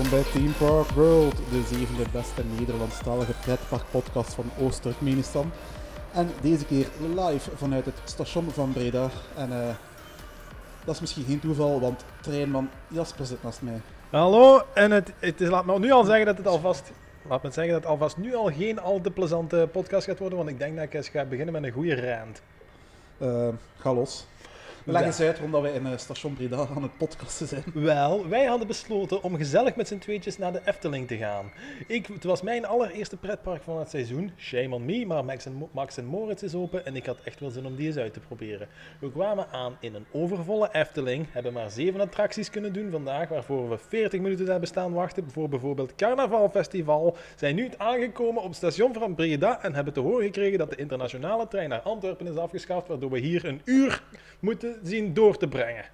Welkom bij Team Park World, de zevende beste Nederlandstalige pretparkpodcast van Oost-Turkmenistan. En deze keer live vanuit het station van Breda. En eh, dat is misschien geen toeval, want treinman Jasper zit naast mij. Hallo, en het, het is, laat me nu al zeggen dat het alvast, laat me zeggen dat het alvast nu al geen al te plezante podcast gaat worden, want ik denk dat ik eens ga beginnen met een goede rant. Eh, ga los. Leg eens uit waarom dat wij in eh, station Breda aan het podcasten zijn. Wel, wij hadden besloten om gezellig met z'n tweetjes naar de Efteling te gaan. Ik, het was mijn allereerste pretpark van het seizoen. Shame on me, maar Max en, Max en Moritz is open en ik had echt wel zin om die eens uit te proberen. We kwamen aan in een overvolle Efteling, hebben maar zeven attracties kunnen doen vandaag, waarvoor we 40 minuten hebben staan wachten voor bijvoorbeeld Carnavalfestival. Zijn nu aangekomen op het station van Breda en hebben te horen gekregen dat de internationale trein naar Antwerpen is afgeschaft, waardoor we hier een uur moeten zien door te brengen.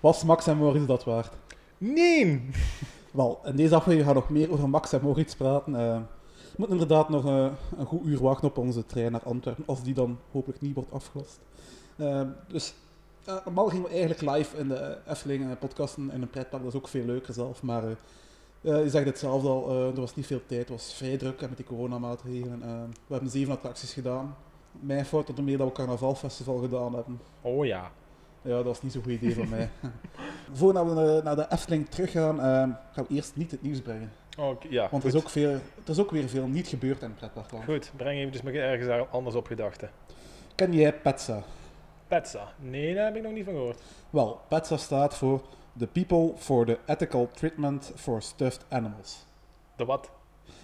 Was Max en Moritz dat waard? Nee! Wel, in deze aflevering gaan we nog meer over Max en Moritz praten. Eh, we moeten inderdaad nog eh, een goed uur wachten op onze trein naar Antwerpen, als die dan hopelijk niet wordt afgelast. Eh, dus normaal gingen we eigenlijk live in de Efteling podcasten in een pretpark, dat is ook veel leuker zelf. Maar je zegt het zelf al, er was niet veel tijd, het was vrij druk en met die coronamaatregelen. We hebben zeven attracties gedaan. Mijn fout tot meer dat we Carnavalfestival gedaan hebben. Oh ja. Ja, dat was niet zo'n goed idee van mij. Voordat we naar- naar de Efteling teruggaan, eh, gaan we eerst niet het nieuws brengen. Oké, ja. Want er is, ook veel, er is ook weer veel niet gebeurd in het pretparkland. Goed, breng even dus maar ergens daar anders op gedachten. Ken jij PETSA? Petsa. Nee, daar heb ik nog niet van gehoord. Wel, PETSA staat voor The People for the Ethical Treatment for Stuffed Animals. De wat?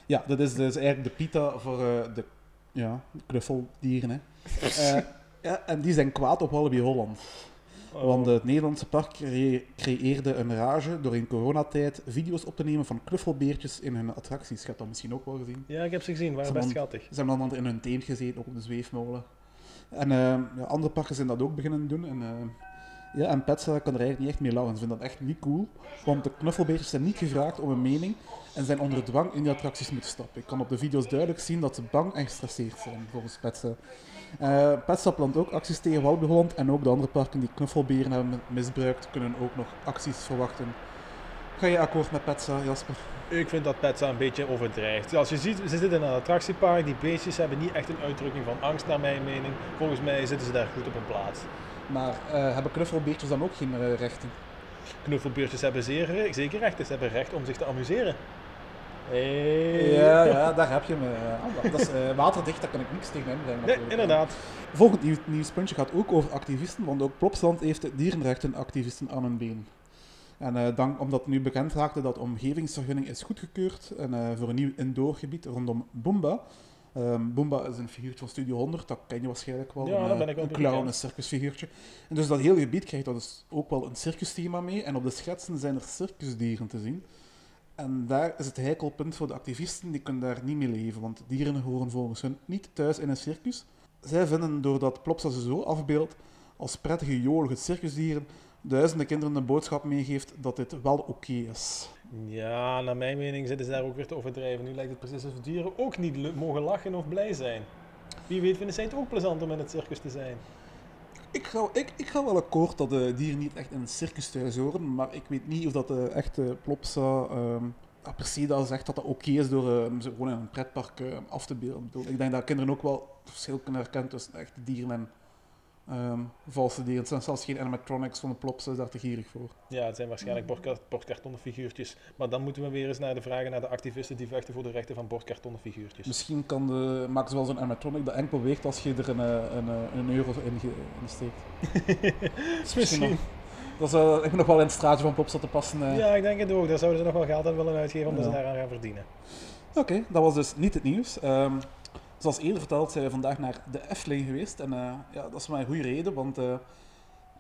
Ja, dat is dus eigenlijk de PITA voor eh, de ja, knuffeldieren. Hè. Eh, ja, en die zijn kwaad op Walibi Holland. Oh. Want het Nederlandse park cre- creëerde een rage door in coronatijd video's op te nemen van knuffelbeertjes in hun attracties. Je hebt dat misschien ook wel gezien. Ja, ik heb ze gezien. Waren best schattig. Ze hebben dan in hun teen gezeten, ook op de zweefmolen. En eh, ja, andere parken zijn dat ook beginnen doen. En, eh, ja, en Petsa kan er eigenlijk niet echt mee lachen. Ze vinden dat echt niet cool. Want de knuffelbeertjes zijn niet gevraagd om een mening en zijn onder dwang in die attracties moeten stappen. Ik kan op de video's duidelijk zien dat ze bang en gestresseerd zijn, volgens Petsa. Petsa plant ook acties tegen Walibi Holland en ook de andere parken die knuffelberen hebben misbruikt, kunnen ook nog acties verwachten. Ga je akkoord met Petsa, Jasper? Ik vind dat Petsa een beetje overdrijft. Als je ziet, ze zitten in een attractiepark. Die beestjes hebben niet echt een uitdrukking van angst, naar mijn mening. Volgens mij zitten ze daar goed op hun plaats. Maar eh, hebben knuffelbeertjes dan ook geen eh, rechten? Knuffelbeertjes hebben zeer, zeker recht. Ze hebben recht om zich te amuseren. Hey. Ja, ja, daar heb je me. eh, dat is eh, waterdicht, daar kan ik niks tegen inbrengen. Nee, inderdaad. Volgend nieuw, nieuwspuntje gaat ook over activisten, want ook Plopsland heeft dierenrechtenactivisten aan hun been. En eh, dank, omdat nu bekend raakte dat de omgevingsvergunning is goedgekeurd en, eh, voor een nieuw indoorgebied rondom Boomba. Ehm Boomba is een figuurtje van Studio 100, dat ken je waarschijnlijk wel. Ja, een, daar ben ik wel Een clown, een circusfiguurtje. En dus dat hele gebied krijgt dat dus ook wel een circusthema mee. En op de schetsen zijn er circusdieren te zien. En daar is het heikelpunt voor de activisten, die kunnen daar niet mee leven, want dieren horen volgens hun niet thuis in een circus. Zij vinden doordat Plopsa ze zo afbeeldt als prettige, jolige circusdieren, duizenden kinderen de boodschap meegeeft dat dit wel oké is. Ja, naar mijn mening zitten ze daar ook weer te overdrijven. Nu lijkt het precies alsof dieren ook niet mogen lachen of blij zijn. Wie weet vinden zij het ook plezant om in het circus te zijn. Ik ga, ik, ik ga wel akkoord dat de dieren niet echt in een circus thuis horen, maar ik weet niet of dat de echte Plopsa ehm ah, per se dat zegt dat dat oké is door eh, ze gewoon in een pretpark eh, af te beelden. Ik denk dat kinderen ook wel verschil kunnen herkennen tussen echte dieren en ehm, valse dieren. Het zijn zelfs geen animatronics van de Plopsa, is daar te gierig voor. Ja, het zijn waarschijnlijk bordka- bordkartonnen figuurtjes. Maar dan moeten we weer eens naar de vragen naar de activisten die vechten voor de rechten van bordkartonnen figuurtjes. Misschien kan de, maken ze wel zo'n animatronic dat enkel beweegt als je er een, eh, een, eh, een euro in, ge- in steekt. Misschien. Dat is, ik ben nog wel in het straatje van Plopsa te passen. eh. Ja, ik denk het ook. Daar zouden ze nog wel geld aan willen uitgeven omdat Ja. ze daaraan gaan verdienen. Oké, dat was dus niet het nieuws. Ehm, zoals eerder verteld zijn we vandaag naar de Efteling geweest. En eh, ja, dat is maar een goede reden, want eh, een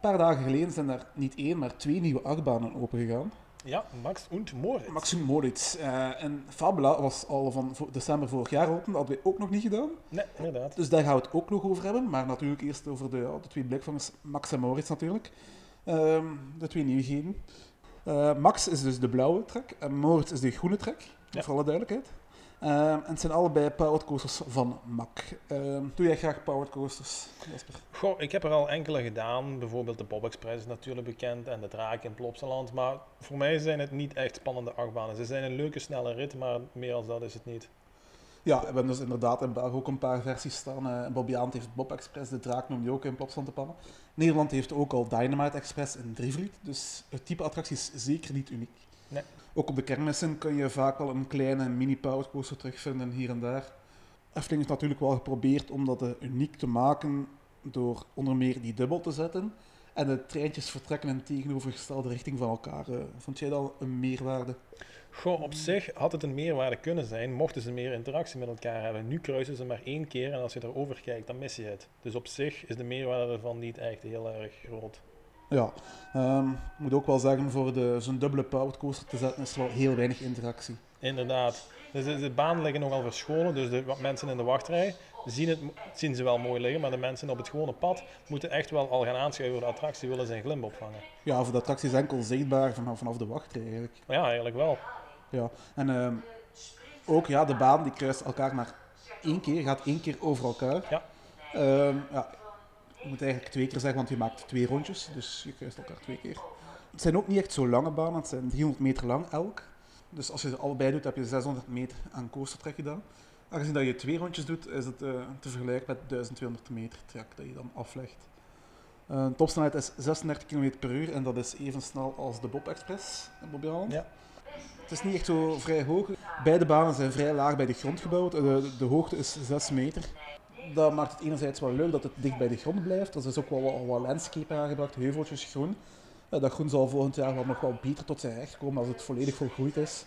paar dagen geleden zijn daar niet één, maar twee nieuwe achtbanen opengegaan. Ja, Max und Moritz. Max en Moritz. eh, en Fabula was al van december vorig jaar open, dat hadden we ook nog niet gedaan. Nee, inderdaad. Dus daar gaan we het ook nog over hebben. Maar natuurlijk eerst over de, de twee blikvangers, Max en Moritz natuurlijk. Ehm, de twee nieuwigheden. Max is dus de blauwe trek en Moritz is de groene trek, Ja. voor alle duidelijkheid. Ehm, en het zijn allebei powered coasters van MAC. Ehm, doe jij graag powered coasters, Jasper? Goh, ik heb er al enkele gedaan. Bijvoorbeeld de Bob Express is natuurlijk bekend en de Draak in Plopsaland. Maar voor mij zijn het niet echt spannende achtbanen. Ze zijn een leuke, snelle rit, maar meer als dat is het niet. Ja, we hebben dus inderdaad in België ook een paar versies staan. Uh, Bobby Aant heeft Bob Express, de Draak noemde je ook in Plopsaland te pannen. Nederland heeft ook al Dynamite Express in Drievliet, dus het type attractie is zeker niet uniek. Nee. Ook op de kermissen kun je vaak wel een kleine mini powercoaster terugvinden hier en daar. Efteling is natuurlijk wel geprobeerd om dat uh, uniek te maken door onder meer die dubbel te zetten. En de treintjes vertrekken in tegenovergestelde richting van elkaar. Uh, vond jij dat een meerwaarde? Goh, op zich had het een meerwaarde kunnen zijn, mochten ze meer interactie met elkaar hebben. Nu kruisen ze maar één keer en als je erover kijkt, dan mis je het. Dus op zich is de meerwaarde ervan niet echt heel erg groot. Ja, um, ik moet ook wel zeggen, voor zo'n dubbele powered coaster te zetten is er wel heel weinig interactie. Inderdaad. Dus de, de banen liggen nogal verscholen, dus de mensen in de wachtrij zien, het, zien ze wel mooi liggen, maar de mensen op het gewone pad moeten echt wel al gaan aanschuiven voor de attractie, willen zijn glimp opvangen. Ja, voor de attractie is enkel zichtbaar vanaf, vanaf de wachtrij eigenlijk. Ja, eigenlijk wel. Ja, en uh, ook ja, de baan die kruist elkaar maar één keer, gaat één keer over elkaar. Ja. Uh, ja, je moet eigenlijk twee keer zeggen, want je maakt twee rondjes, dus je kruist elkaar twee keer. Het zijn ook niet echt zo lange banen, het zijn 300 meter lang elk. Dus als je ze allebei doet, heb je 600 meter aan coastertrek gedaan. Aangezien dat je twee rondjes doet, is het uh, te vergelijken met 1200 meter trek dat je dan aflegt. Uh, topsnelheid is 36 km per uur en dat is even snel als de Bob Express in Bobbejaanland. Ja. Het is niet echt zo vrij hoog. Beide banen zijn vrij laag bij de grond gebouwd. De, de hoogte is 6 meter. Dat maakt het enerzijds wel leuk dat het dicht bij de grond blijft. Er is ook wel wat, landscape aangebracht, heuveltjes groen. Dat groen zal volgend jaar wel nog wel beter tot zijn recht komen als het volledig volgroeid is.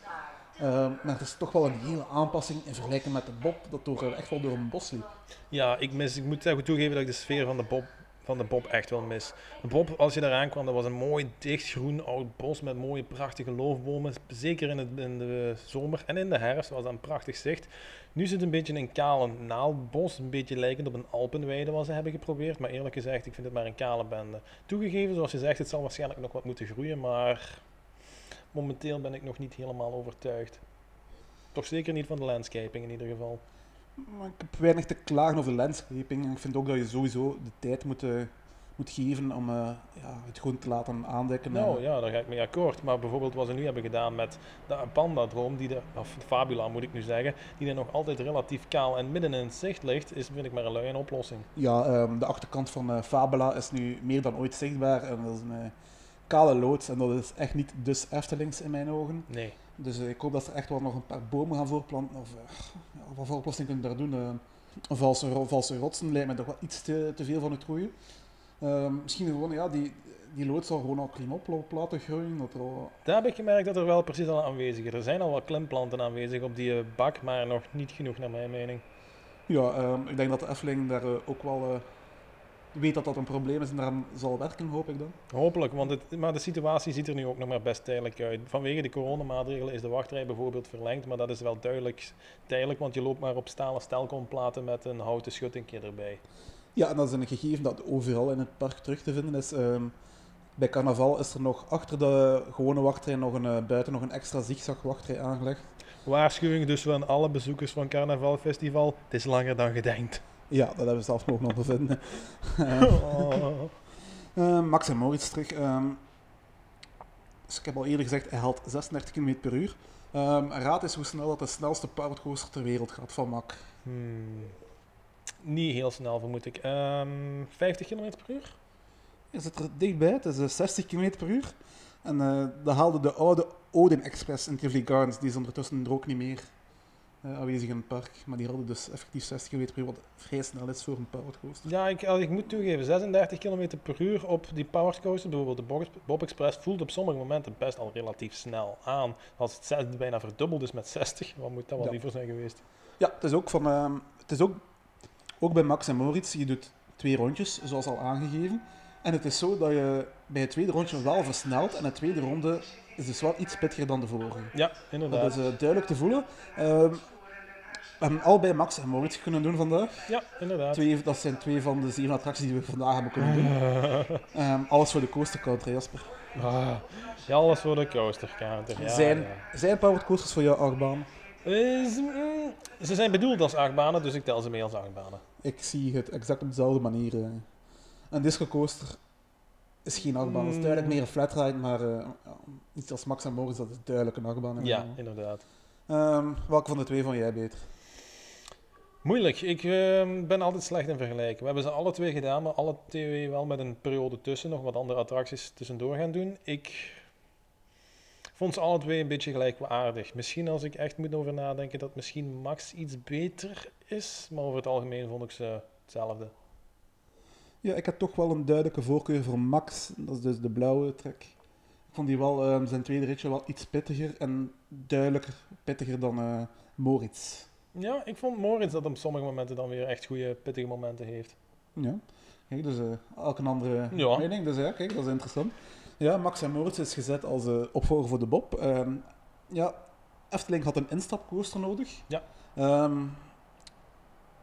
Uh, maar het is toch wel een hele aanpassing in vergelijking met de Bob, dat door, echt wel door een bos liep. Ja, ik, mis, ik moet toegeven dat ik de sfeer van de Bob, van de Bob echt wel mis. De Bob, als je eraan kwam, dat was een mooi dicht groen oud bos met mooie prachtige loofbomen. Zeker in, het, in de zomer en in de herfst was dat een prachtig zicht. Nu zit het een beetje een kale naaldbos, een beetje lijkend op een alpenweide wat ze hebben geprobeerd. Maar eerlijk gezegd, ik vind het maar een kale bende. Toegegeven, zoals je zegt, het zal waarschijnlijk nog wat moeten groeien, maar momenteel ben ik nog niet helemaal overtuigd. Toch zeker niet van de landscaping in ieder geval. Maar ik heb weinig te klagen over landscaping. Ik vind ook dat je sowieso de tijd moet, uh, moet geven om uh, ja, het gewoon te laten aandekken. Nou ja, daar ga ik mee akkoord. Maar bijvoorbeeld wat ze nu hebben gedaan met de Panda-droom, die de, of Fabula moet ik nu zeggen, die er nog altijd relatief kaal en midden in het zicht ligt, is vind ik maar een luie oplossing. Ja, um, de achterkant van uh, Fabula is nu meer dan ooit zichtbaar. En dat is een kale loods en dat is echt niet dus Eftelings in mijn ogen. Nee. Dus uh, ik hoop dat ze echt wel nog een paar bomen gaan voorplanten. Of ja, wat voor oplossing kunnen daar doen? Uh, valse, valse rotsen lijkt me toch wel iets te, te veel van het groeien. misschien gewoon, ja, die, die loods zal gewoon al klimop laten groeien. Dat al... Daar heb ik gemerkt dat er wel precies al aanwezig is. Er zijn al wat klimplanten aanwezig op die bak, maar nog niet genoeg naar mijn mening. Ja, ik denk dat de Efteling daar ook wel weet dat dat een probleem is en daaraan zal werken, hoop ik dan. Hopelijk, want het, maar de situatie ziet er nu ook nog maar best tijdelijk uit. Vanwege de coronamaatregelen is de wachtrij bijvoorbeeld verlengd, maar dat is wel duidelijk tijdelijk, want je loopt maar op stalen stelkomplaten met een houten schuttingje erbij. Ja, en dat is een gegeven dat overal in het park terug te vinden is. Um, bij carnaval is er nog achter de gewone wachtrij nog een, uh, buiten nog een extra zigzag wachtrij aangelegd. Waarschuwing dus van alle bezoekers van Carnaval Festival, het is langer dan gedenkt. Ja, dat hebben we zelf nog nog bevinden. oh. uh, Max en Moritz terug. Um, dus ik heb al eerder gezegd, hij haalt 36 km per uur. Um, raad eens hoe snel dat de snelste powercoaster ter wereld gaat van Mac. Hmm. Niet heel snel, vermoed ik. Um, ehm, 50 km per uur? Je zit er dichtbij, het is 60 km per uur. En uh, dat haalde de oude Odin Express in Tivoli Gardens, die is ondertussen er ook niet meer uh, aanwezig in het park. Maar die hadden dus effectief 60 km per uur, wat vrij snel is voor een powered coaster. Ja, ik, ik moet toegeven, 36 km per uur op die powered coaster, bijvoorbeeld de Bob Express, voelt op sommige momenten best al relatief snel aan. Als het bijna verdubbeld is met 60, wat moet dat wel ja. liever zijn geweest? Ja, het is ook van... Uh, het is ook, ook bij Max en Moritz, je doet twee rondjes, zoals al aangegeven. En het is zo dat je bij het tweede rondje wel versnelt en de tweede ronde is dus wel iets pittiger dan de vorige. Ja, inderdaad. Dat is uh, duidelijk te voelen. Uh, we hebben allebei Max en Moritz kunnen doen vandaag. Ja, inderdaad. Twee, dat zijn twee van de zeven attracties die we vandaag hebben kunnen doen. um, alles voor de coaster counter, Jasper. Ah, ja, alles voor de coaster counter. Ja, zijn, ja. zijn powered coasters voor jouw achtbaan? Eh, ze, mm, ze zijn bedoeld als achtbanen, dus ik tel ze mee als achtbanen. Ik zie het exact op dezelfde manier. eh. Een disco coaster is geen achtbaan. Het is duidelijk Mm. meer een flatride, maar eh, iets als Max en Moritz, dat is duidelijk een achtbaan. Ja, inderdaad. Ehm, welke van de twee vond jij beter? Moeilijk. Ik ehm, ben altijd slecht in vergelijken. We hebben ze alle twee gedaan, maar alle twee wel met een periode tussen. Nog wat andere attracties tussendoor gaan doen. Ik vond ze alle twee een beetje gelijkwaardig. Misschien als ik echt moet over nadenken dat misschien Max iets beter is. Maar over het algemeen vond ik ze hetzelfde. Ja, ik heb toch wel een duidelijke voorkeur voor Max. Dat is dus de blauwe trek. Ik vond die wel, ehm, zijn tweede ritje wel iets pittiger en duidelijker pittiger dan eh, Moritz. Ja, ik vond Moritz dat op sommige momenten dan weer echt goede, pittige momenten heeft. Ja, kijk, dus eh elk een andere Ja. mening. Dus ja, kijk, dat is interessant. Ja, Max en Moritz is gezet als eh, opvolger voor de Bob. Ehm, ja, Efteling had een instapcoaster nodig. Ja. Ehm,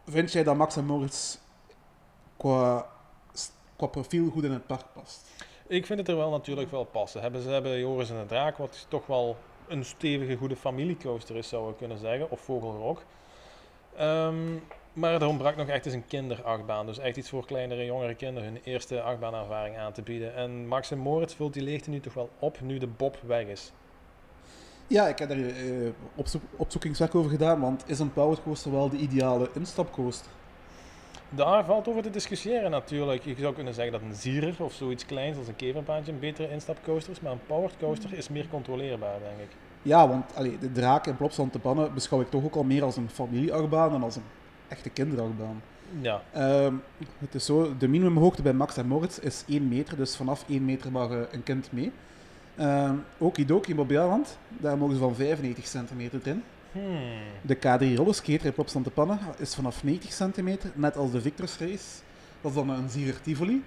vind jij dat Max en Moritz qua, qua profiel goed in het park past? Ik vind het er wel natuurlijk wel passen. Hebben, ze hebben Joris en de Draak, wat toch wel een stevige, goede familiecoaster is, zou ik kunnen zeggen. Of Vogelrok. Ehm, maar er ontbrak nog echt eens een kinderachtbaan. Dus echt iets voor kleinere, jongere kinderen hun eerste achtbaanervaring aan te bieden. En Max en Moritz vult die leegte nu toch wel op, nu de Bob weg is. Ja, ik heb daar eh, opzoek, opzoekingswerk over gedaan, want is een powered coaster wel de ideale instapcoaster? Daar valt over te discussiëren natuurlijk. Je zou kunnen zeggen dat een zierer of zoiets kleins als een keverbaantje een betere instapcoaster is. Maar een powered coaster is meer controleerbaar, denk ik. Ja, want allee, de draak in Plopsland te pannen beschouw ik toch ook al meer als een familieachtbaan dan als een echte kinderachtbaan. Ja, Ehm, het is zo, de minimumhoogte bij Max en Moritz is 1 meter, dus vanaf 1 meter mag een kind mee. Ehm Okidoki in Bobbejaanland, daar mogen ze van 95 centimeter erin. hmm. De K3 rollerskater in Plopsland te pannen is vanaf 90 centimeter, net als de Victors Race. Dat is dan een Zierer Tivoli.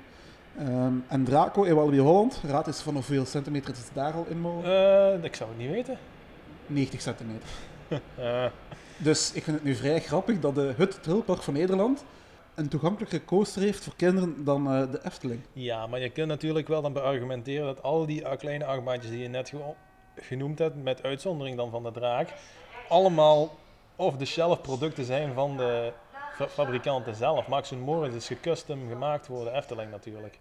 Ehm, en Draco in Walibi Holland, raad is van hoeveel centimeter ze daar al in mogen? Eh, ik zou het niet weten. 90 centimeter. Eh, Dus ik vind het nu vrij grappig dat de het Trilpark van Nederland een toegankelijker coaster heeft voor kinderen dan eh, de Efteling. ja, maar je kunt natuurlijk wel dan beargumenteren dat al die uh, kleine achtbaantjes die je net ge- genoemd hebt, met uitzondering dan van de draak, allemaal off-the-shelf producten zijn van de fabrikanten zelf. Max Moritz is gecustom gemaakt voor de Efteling natuurlijk.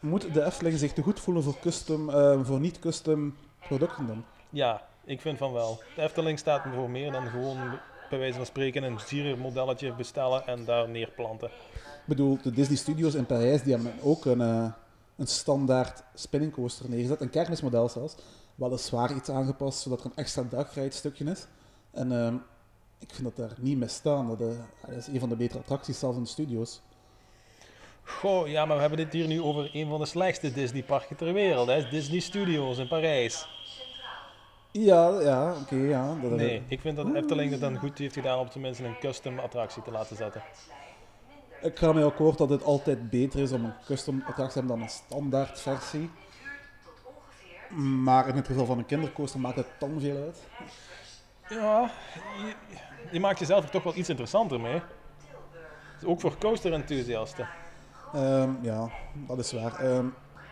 Moet de Efteling zich te goed voelen voor, custom, eh, voor niet-custom producten dan? Ja, ik vind van wel. De Efteling staat voor meer dan gewoon bij wijze van spreken een modelletje bestellen en daar neerplanten. Ik bedoel, de Disney Studios in Parijs die hebben ook een, eh, een standaard spinning coaster neergezet, een kermismodel zelfs. Weliswaar iets aangepast, zodat er een extra dagride-stukje is. En ehm, ik vind dat daar niet mee staan. Dat, eh, dat is een van de betere attracties zelfs in de studios. Goh, ja, maar we hebben dit hier nu over een van de slechtste Disney-parken ter wereld. Hè? Disney Studios in Parijs. Ja, ja, oké, ja. Dat, Nee, ik vind dat Efteling het dan goed heeft gedaan om tenminste een custom attractie te laten zetten. Ik ga mee akkoord dat het altijd beter is om een custom attractie te hebben dan een standaard versie. Maar in het geval van een kindercoaster maakt het dan veel uit. Ja, je, je maakt jezelf er toch wel iets interessanter mee. Dus ook voor coaster-enthusiasten. Ehm, ja, dat is waar. Ehm,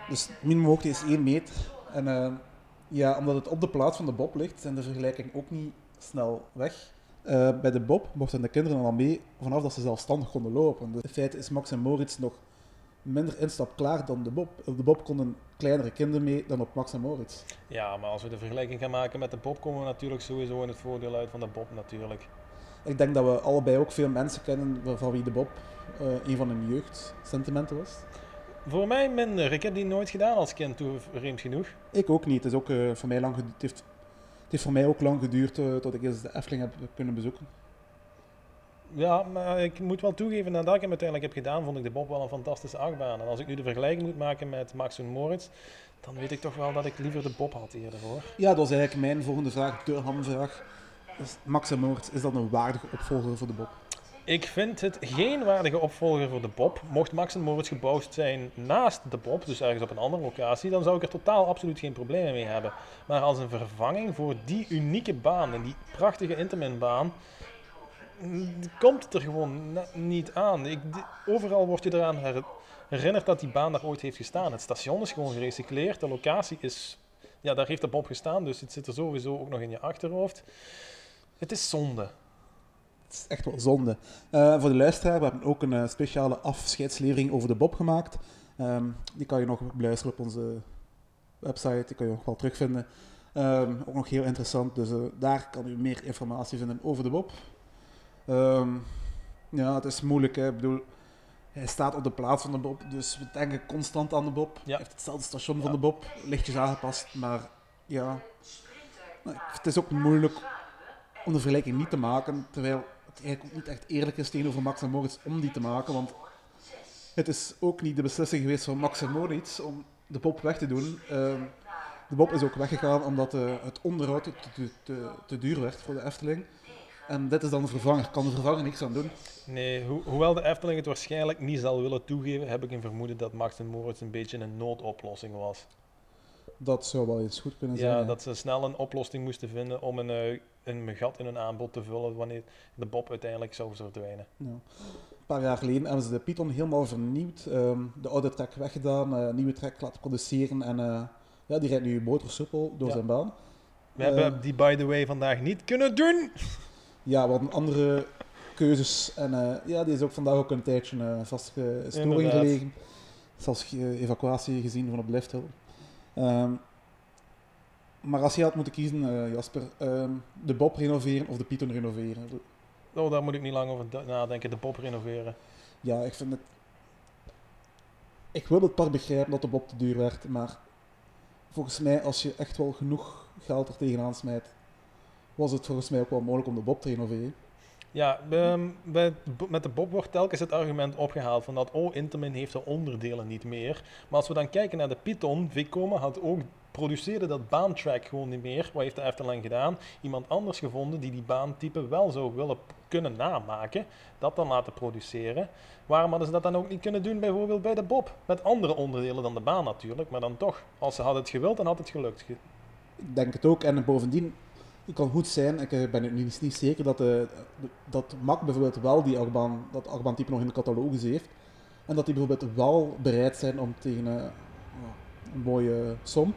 dus minimumhoogte is 1 meter. En ehm, ja, omdat het op de plaats van de Bob ligt, zijn de vergelijkingen ook niet snel weg. Eh, bij de Bob mochten de kinderen al mee vanaf dat ze zelfstandig konden lopen. Dus in feite is Max en Moritz nog minder instapklaar dan de Bob. Op de Bob konden kleinere kinderen mee dan op Max en Moritz. Ja, maar als we de vergelijking gaan maken met de Bob, komen we natuurlijk sowieso in het voordeel uit van de Bob natuurlijk. Ik denk dat we allebei ook veel mensen kennen van wie de Bob eh, een van hun jeugdsentimenten was. Voor mij minder. Ik heb die nooit gedaan als kind, toe vreemd genoeg. Ik ook niet. Het, is ook, eh, voor mij lang het, heeft, het heeft voor mij ook lang geduurd eh, tot ik eens de Efteling heb kunnen bezoeken. Ja, maar ik moet wel toegeven, nadat ik hem uiteindelijk heb gedaan, vond ik de Bob wel een fantastische achtbaan. En als ik nu de vergelijking moet maken met Max en Moritz, dan weet ik toch wel dat ik liever de Bob had eerder hoor. Ja, dat was eigenlijk mijn volgende vraag, de hamvraag. Dus Max en Moritz, is dat een waardige opvolger voor de Bob? Ik vind het geen waardige opvolger voor de Bob. Mocht Max en Moritz gebouwd zijn naast de Bob, dus ergens op een andere locatie, dan zou ik er totaal absoluut geen problemen mee hebben. Maar als een vervanging voor die unieke baan en die prachtige Intamin-baan, komt het er gewoon niet aan. Ik, overal word je eraan her- herinnerd dat die baan daar ooit heeft gestaan. Het station is gewoon gerecycleerd, de locatie is... Ja, daar heeft de Bob gestaan, dus het zit er sowieso ook nog in je achterhoofd. Het is zonde. Het is echt wel zonde. Eh, voor de luisteraar, we hebben ook een eh, speciale afscheidslevering over de Bob gemaakt. Ehm, die kan je nog beluisteren op onze website, die kan je nog wel terugvinden. Ehm, ook nog heel interessant, dus eh, daar kan u meer informatie vinden over de Bob. Ehm, ja, het is moeilijk. Hè. Ik bedoel, hij staat op de plaats van de Bob, dus we denken constant aan de Bob. Ja. Hij heeft hetzelfde station van de Bob, lichtjes aangepast, maar ja. Nou, Het is ook moeilijk om de vergelijking niet te maken, terwijl het eigenlijk ook niet echt eerlijk is tegenover Max en Moritz om die te maken, want het is ook niet de beslissing geweest van Max en Moritz om de Bob weg te doen. Ehm, de Bob is ook weggegaan omdat eh, het onderhoud te, te, te, te duur werd voor de Efteling. En dit is dan de vervanger. Kan de vervanger niks aan doen? Nee, ho- hoewel de Efteling het waarschijnlijk niet zal willen toegeven, heb ik een vermoeden dat Max en Moritz een beetje een noodoplossing was. Dat zou wel eens goed kunnen zijn. Ja, dat ze snel een oplossing moesten vinden om een, eh, een gat in hun aanbod te vullen wanneer de Bob uiteindelijk zou verdwijnen. Ja. Een paar jaar geleden hebben ze de Python helemaal vernieuwd. Ehm, de oude trek weggedaan, eh, nieuwe trek laten produceren. En eh, ja, die rijdt nu motorsoepel door Ja. zijn baan. We hebben die, by the way, vandaag niet kunnen doen. Ja, we hadden andere keuzes. En eh, ja, die is ook vandaag ook een tijdje eh vastge storing Inderdaad. gelegen. Zelfs eh, evacuatie gezien van op lifthill. Ehm, maar als je had moeten kiezen, eh, Jasper, ehm, de Bob renoveren of de Python renoveren? Oh, daar moet ik niet lang over nadenken. De Bob renoveren. Ja, ik vind het... Ik wil het park begrijpen dat de Bob te duur werd, maar volgens mij, als je echt wel genoeg geld er tegenaan smijt, was het volgens mij ook wel mogelijk om de Bob te renoveren. Ja, ehm, bij- met de Bob wordt telkens het argument opgehaald van dat, oh, Intamin heeft de onderdelen niet meer. Maar als we dan kijken naar de Python, Vekoma had ook, produceerde dat baantrack gewoon niet meer. Wat heeft de Efteling gedaan? Iemand anders gevonden die die baantype wel zou willen kunnen namaken, dat dan laten produceren. Waarom hadden ze dat dan ook niet kunnen doen bijvoorbeeld bij de Bob? Met andere onderdelen dan de baan natuurlijk, maar dan toch. Als ze hadden het gewild, dan had het gelukt. Ge- Ik denk het ook. En bovendien, het kan goed zijn, ik eh, ben het niet, niet zeker, dat, de, dat Mac bijvoorbeeld wel die achtbaan, dat achtbaantype nog in de catalogus heeft. En dat die bijvoorbeeld wel bereid zijn om tegen eh, een mooie som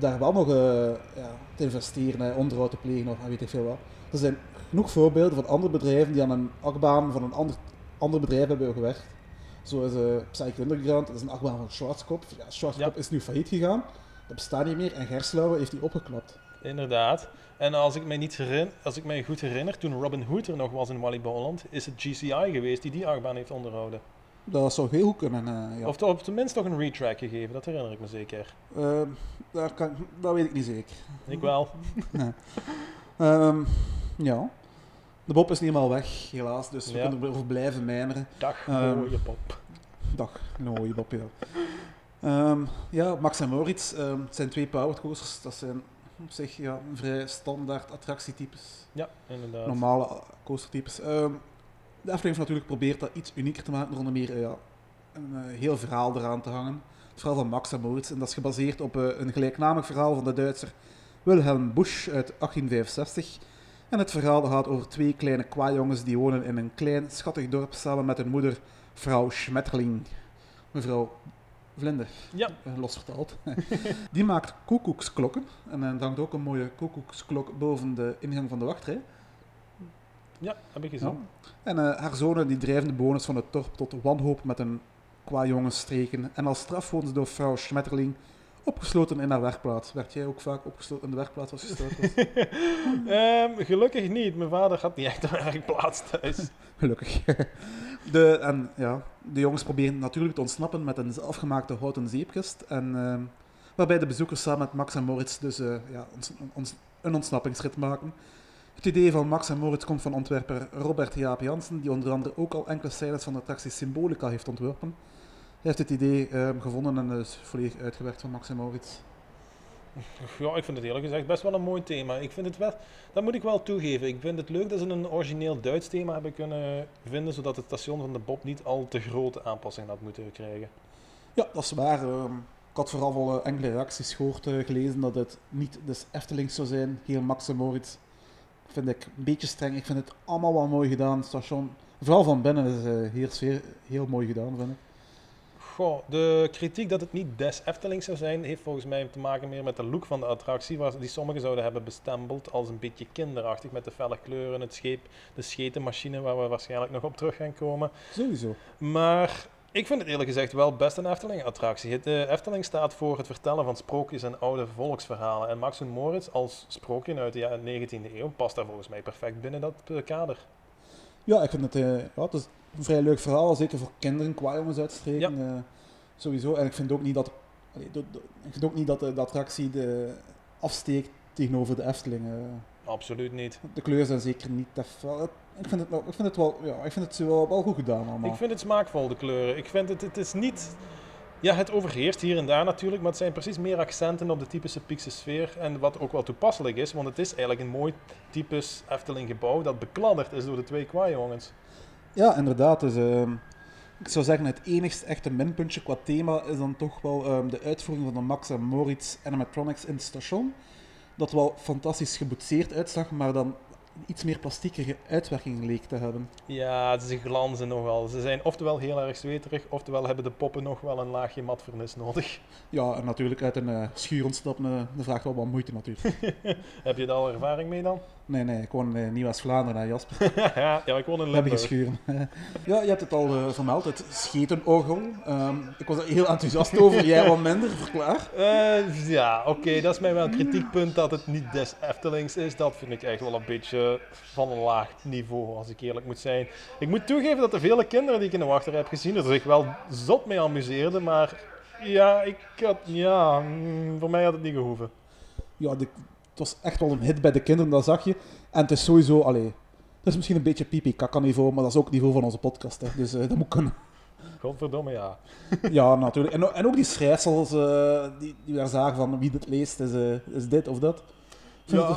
daar wel nog eh, ja, te investeren, eh, onderhoud te plegen of weet ik veel wat. Er zijn genoeg voorbeelden van andere bedrijven die aan een achtbaan van een ander, ander bedrijf hebben gewerkt. Zoals uh, Psycho Underground, dat is een achtbaan van Schwarzkopf. Ja, Schwarzkopf Ja. is nu failliet gegaan. Dat bestaat niet meer. En Gerslauer heeft die opgeklapt. Inderdaad. En als ik mij, niet herin, als ik mij goed herinner, toen Robin Hood er nog was in Wally Bowland, is het GCI geweest die die achtbaan heeft onderhouden. Dat zou heel goed kunnen. eh, ja. Of to- op tenminste nog een retrack gegeven, dat herinner ik me zeker. Ehm, daar kan, dat weet ik niet zeker. Ik wel. Ehm, ja. De Bob is niet helemaal weg, helaas. Dus we kunnen erover blijven mijmeren. Dag, Ehm, mooie pop. Dag, mooie Bob, ja. Ja, Max en Moritz ehm, het zijn twee powered coasters. Dat zijn op zich ja, vrij standaard attractietypes. Ja, inderdaad. normale coastertypes. Ehm de Efteling heeft natuurlijk geprobeerd dat iets unieker te maken door onder meer ja, een eh, heel verhaal eraan te hangen. Het verhaal van Max en Moritz. En dat is gebaseerd op eh, een gelijknamig verhaal van de Duitser Wilhelm Busch uit 1865. En het verhaal gaat over twee kleine kwajongens die wonen in een klein schattig dorp samen met hun moeder, vrouw Schmetterling. Mevrouw Vlinder, Ja, eh, los vertaald. die maakt koekoeksklokken. En er hangt ook een mooie koekoeksklok boven de ingang van de wachtrij. ja, heb ik gezien. En eh, haar zonen die drijven de bewoners van het dorp tot wanhoop met een qua jongensstreken. En als straf worden ze door vrouw Schmetterling opgesloten in haar werkplaats. Werd jij ook vaak opgesloten in de werkplaats als je was? Ehm, gelukkig niet. Mijn vader had niet echt een werkplaats thuis. Gelukkig. De, en, ja, de jongens proberen natuurlijk te ontsnappen met een zelfgemaakte houten zeepkist. En, ehm, waarbij de bezoekers samen met Max en Moritz dus eh, ja, ons, ons- een ontsnappingsrit maken. Het idee van Max en Moritz komt van ontwerper Robert Jaap Jansen, die onder andere ook al enkele scènes van de attractie Symbolica heeft ontworpen. Hij heeft het idee ehm, gevonden en is volledig uitgewerkt van Max en. Ja, ik vind het eerlijk gezegd best wel een mooi thema. Ik vind het wel, dat moet ik wel toegeven. Ik vind het leuk dat ze een origineel Duits thema hebben kunnen vinden, zodat het station van de Bob niet al te grote aanpassingen had moeten krijgen. Ja, dat is waar. Ehm, ik had vooral al eh, enkele reacties gehoord, eh, gelezen dat het niet dus Efteling zou zijn, heel Max en Moritz. Vind ik een beetje streng. Ik vind het allemaal wel mooi gedaan. Station, vooral van binnen, is eh, heel sfeer, heel mooi gedaan, vind ik. Goh, de kritiek dat het niet des Efteling zou zijn, heeft volgens mij te maken meer met de look van de attractie, waar, die sommigen zouden hebben bestempeld als een beetje kinderachtig met de felle kleuren, het scheep, de schetenmachine, waar we waarschijnlijk nog op terug gaan komen. Sowieso. Maar ik vind het eerlijk gezegd wel best een Efteling-attractie. De Efteling staat voor het vertellen van sprookjes en oude volksverhalen. En Max en Moritz als sprookje uit de 19e eeuw past daar volgens mij perfect binnen dat eh, kader. Ja, ik vind het, uh, ja, het is een vrij leuk verhaal, zeker voor kinderen, qua jongens uitstreken. Ja. Uh, sowieso. En ik vind ook niet dat, allee, do, do, ik vind ook niet dat de, de attractie de afsteekt tegenover de Efteling. Absoluut niet. De kleuren zijn zeker niet te fel. Ik vind het, wel, ik vind het, wel, ja, ik vind het wel, wel goed gedaan allemaal. Ik vind het smaakvol, de kleuren. Ik vind het, het is niet... Ja, het overheerst hier en daar natuurlijk, maar het zijn precies meer accenten op de typische Piekse sfeer. En wat ook wel toepasselijk is, want het is eigenlijk een mooi typisch Efteling gebouw dat bekladderd is door de twee kwajongens. Ja, inderdaad. Dus, uh, ik zou zeggen, het enigste echte minpuntje qua thema is dan toch wel um, de uitvoering van de Max en Moritz animatronics in het station. Dat wel fantastisch geboetseerd uitzag, maar dan iets meer plastieke uitwerking leek te hebben. Ja, ze glanzen nogal. Ze zijn oftewel heel erg zweterig, oftewel hebben de poppen nog wel een laagje matvernis nodig. Ja, en natuurlijk uit een uh, schuur ontsnappen, uh, dat vraagt wel wat moeite natuurlijk. Heb je daar al ervaring mee dan? Nee, nee, ik woon in Nieuw-West-Vlaanderen, Jasper. ja, ja, ik woon in Limburg. We hebben geschuren. ja, je hebt het al uh, vermeld, het schetenorgel. Um, ik was er heel enthousiast over, jij wat minder, verklaar. Uh, ja, oké, okay, dat is mij wel een kritiekpunt dat het niet des Eftelings is. Dat vind ik echt wel een beetje van een laag niveau, als ik eerlijk moet zijn. Ik moet toegeven dat de vele kinderen die ik in de wachter heb gezien, er zich wel zot mee amuseerden, maar ja, ik had, ja, mm, voor mij had het niet gehoeven. Ja, de, het was echt wel een hit bij de kinderen, dat zag je. En het is sowieso, allee, het is misschien een beetje pipi niveau, maar dat is ook het niveau van onze podcast, hè. dus uh, dat moet kunnen. Godverdomme, ja. ja, natuurlijk. En, en ook die schrijfsels uh, die, die we zagen van wie dit leest, is, uh, is dit of dat. Ja.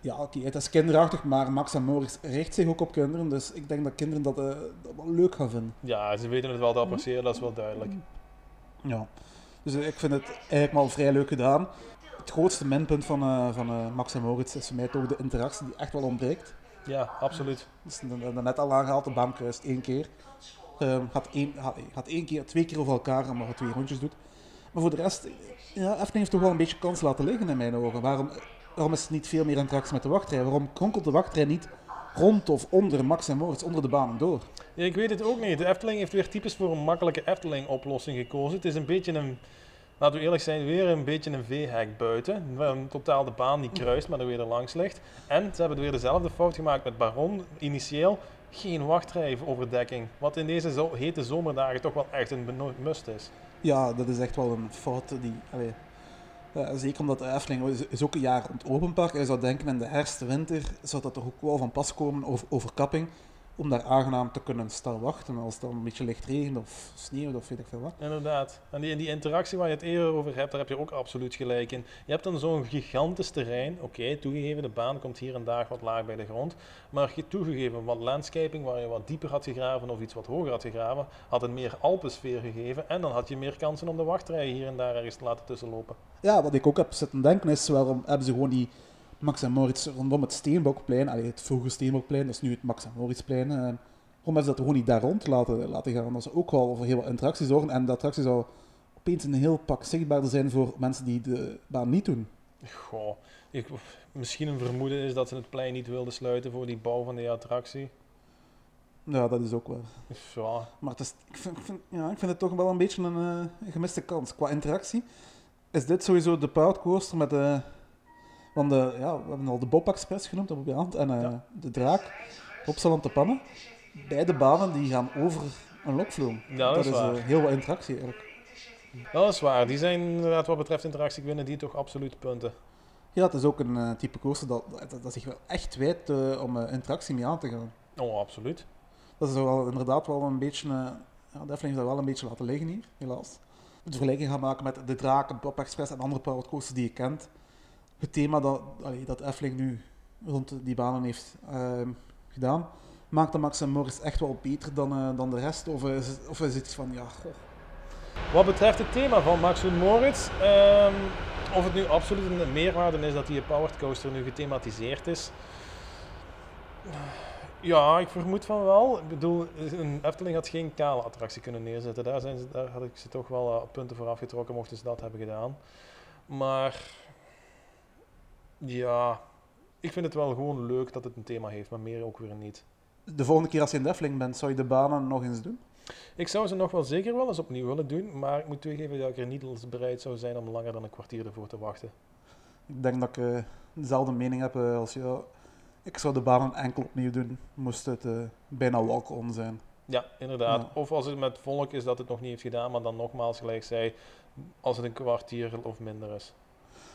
Ja, oké, okay, het is kinderachtig, maar Max en Moritz richt zich ook op kinderen, dus ik denk dat kinderen dat, dat wel leuk gaan vinden. Ja, ze weten het wel te appreciëren, dat is wel duidelijk. Ja, dus ik vind het eigenlijk wel vrij leuk gedaan het grootste minpunt van, uh, van uh, Max en Moritz is voor mij toch de interactie die echt wel ontbreekt. Ja, absoluut. Dus net al aangehaald, de baan kruist één keer. Um, gaat, één, gaat één keer, twee keer over elkaar, omdat je twee rondjes doet. Maar voor de rest, ja, Efteling heeft toch wel een beetje kans laten liggen in mijn ogen. Waarom, waarom is het niet veel meer interactie met de wachtrij? Waarom kronkelt de wachtrij niet rond of onder Max en Moritz, onder de banen door? Ja, ik weet het ook niet. De Efteling heeft weer typisch voor een makkelijke Efteling-oplossing gekozen. Het is een beetje een laten we eerlijk zijn, weer een beetje een V-hek buiten. Totaal de baan die kruist, maar er weer er langs ligt. En ze hebben weer dezelfde fout gemaakt met Baron. Initieel geen wachtrijoverdekking. Wat in deze zo hete zomerdagen toch wel echt een must is. Ja, dat is echt wel een fout die... Allee, zeker omdat de Efteling is, ook een jaar rond openpark. Je zou denken in de herfst, winter zou dat toch ook wel van pas komen over overkapping om daar aangenaam te kunnen staan wachten als het dan een beetje licht regent of sneeuwt of weet ik veel wat. Inderdaad. En die, die interactie waar je het eerder over hebt, daar heb je ook absoluut gelijk in. Je hebt dan zo'n gigantisch terrein. Oké, toegegeven, de baan komt hier en daar wat laag bij de grond. Maar je toegegeven wat landscaping, waar je wat dieper had gegraven of iets wat hoger had gegraven, had een meer Alpensfeer gegeven. En dan had je meer kansen om de wachtrijen hier en daar ergens te laten tussenlopen. Ja, wat ik ook heb zitten denken is, waarom hebben ze gewoon die Max en Moritz rondom het Steenbokplein, allee, het vroege Steenbokplein, dat is nu het Max en Moritzplein. Uh, waarom hebben ze dat gewoon niet daar rond laten, laten gaan? Dat ze ook wel voor heel wat interactie zorgen. En de attractie zou opeens een heel pak zichtbaarder zijn voor mensen die de baan niet doen. Goh, ik, misschien een vermoeden is dat ze het plein niet wilden sluiten voor die bouw van die attractie. Ja, dat is ook wel. Ja. Maar het is, ik, vind, ik, vind, ja, ik vind het toch wel een beetje een, uh, gemiste kans. Qua interactie is dit sowieso de powercoaster met de want de, ja, we hebben al de Bob Express genoemd op je hand en ja. de Draak, Opsaland te Pannen. Beide banen die gaan over een lokvloem. Ja, dat, dat is, is uh, heel wat interactie eigenlijk. Dat is waar. Die zijn inderdaad wat betreft interactie winnen die toch absoluut punten. Ja, het is ook een uh, type coaster dat, dat, dat, zich wel echt wijdt om interactie mee aan te gaan. Oh, absoluut. Dat is wel, inderdaad wel een beetje... ja, de Efteling dat wel een beetje laten liggen hier, helaas. De vergelijking gaan maken met de Draak, de Bob Express en andere powered coasters die je kent het thema dat, allee, dat nu rond die banen heeft uh, gedaan, maakt de Max en Morris echt wel beter dan, uh, dan de rest? Of is, of is het van, ja, goh. Wat betreft het thema van Max en Moritz, um, of het nu absoluut een meerwaarde is dat die Powered Coaster nu gethematiseerd is, Ja, ik vermoed van wel. Ik bedoel, een Efteling had geen kale attractie kunnen neerzetten. Daar, zijn ze, daar had ik ze toch wel uh, punten voor afgetrokken mochten ze dat hebben gedaan. Maar ja, ik vind het wel gewoon leuk dat het een thema heeft, maar meer ook weer niet. De volgende keer als je in de Efteling bent, zou je de banen nog eens doen? Ik zou ze nog wel zeker wel eens opnieuw willen doen, maar ik moet toegeven dat ik er niet bereid zou zijn om langer dan een kwartier ervoor te wachten. Ik denk dat ik uh, dezelfde mening heb uh, als je. Ik zou de banen enkel opnieuw doen, moest het uh, bijna walk-on zijn. Ja, inderdaad. Ja. Of als het met volk is dat het nog niet heeft gedaan, maar dan nogmaals gelijk zei, als het een kwartier of minder is.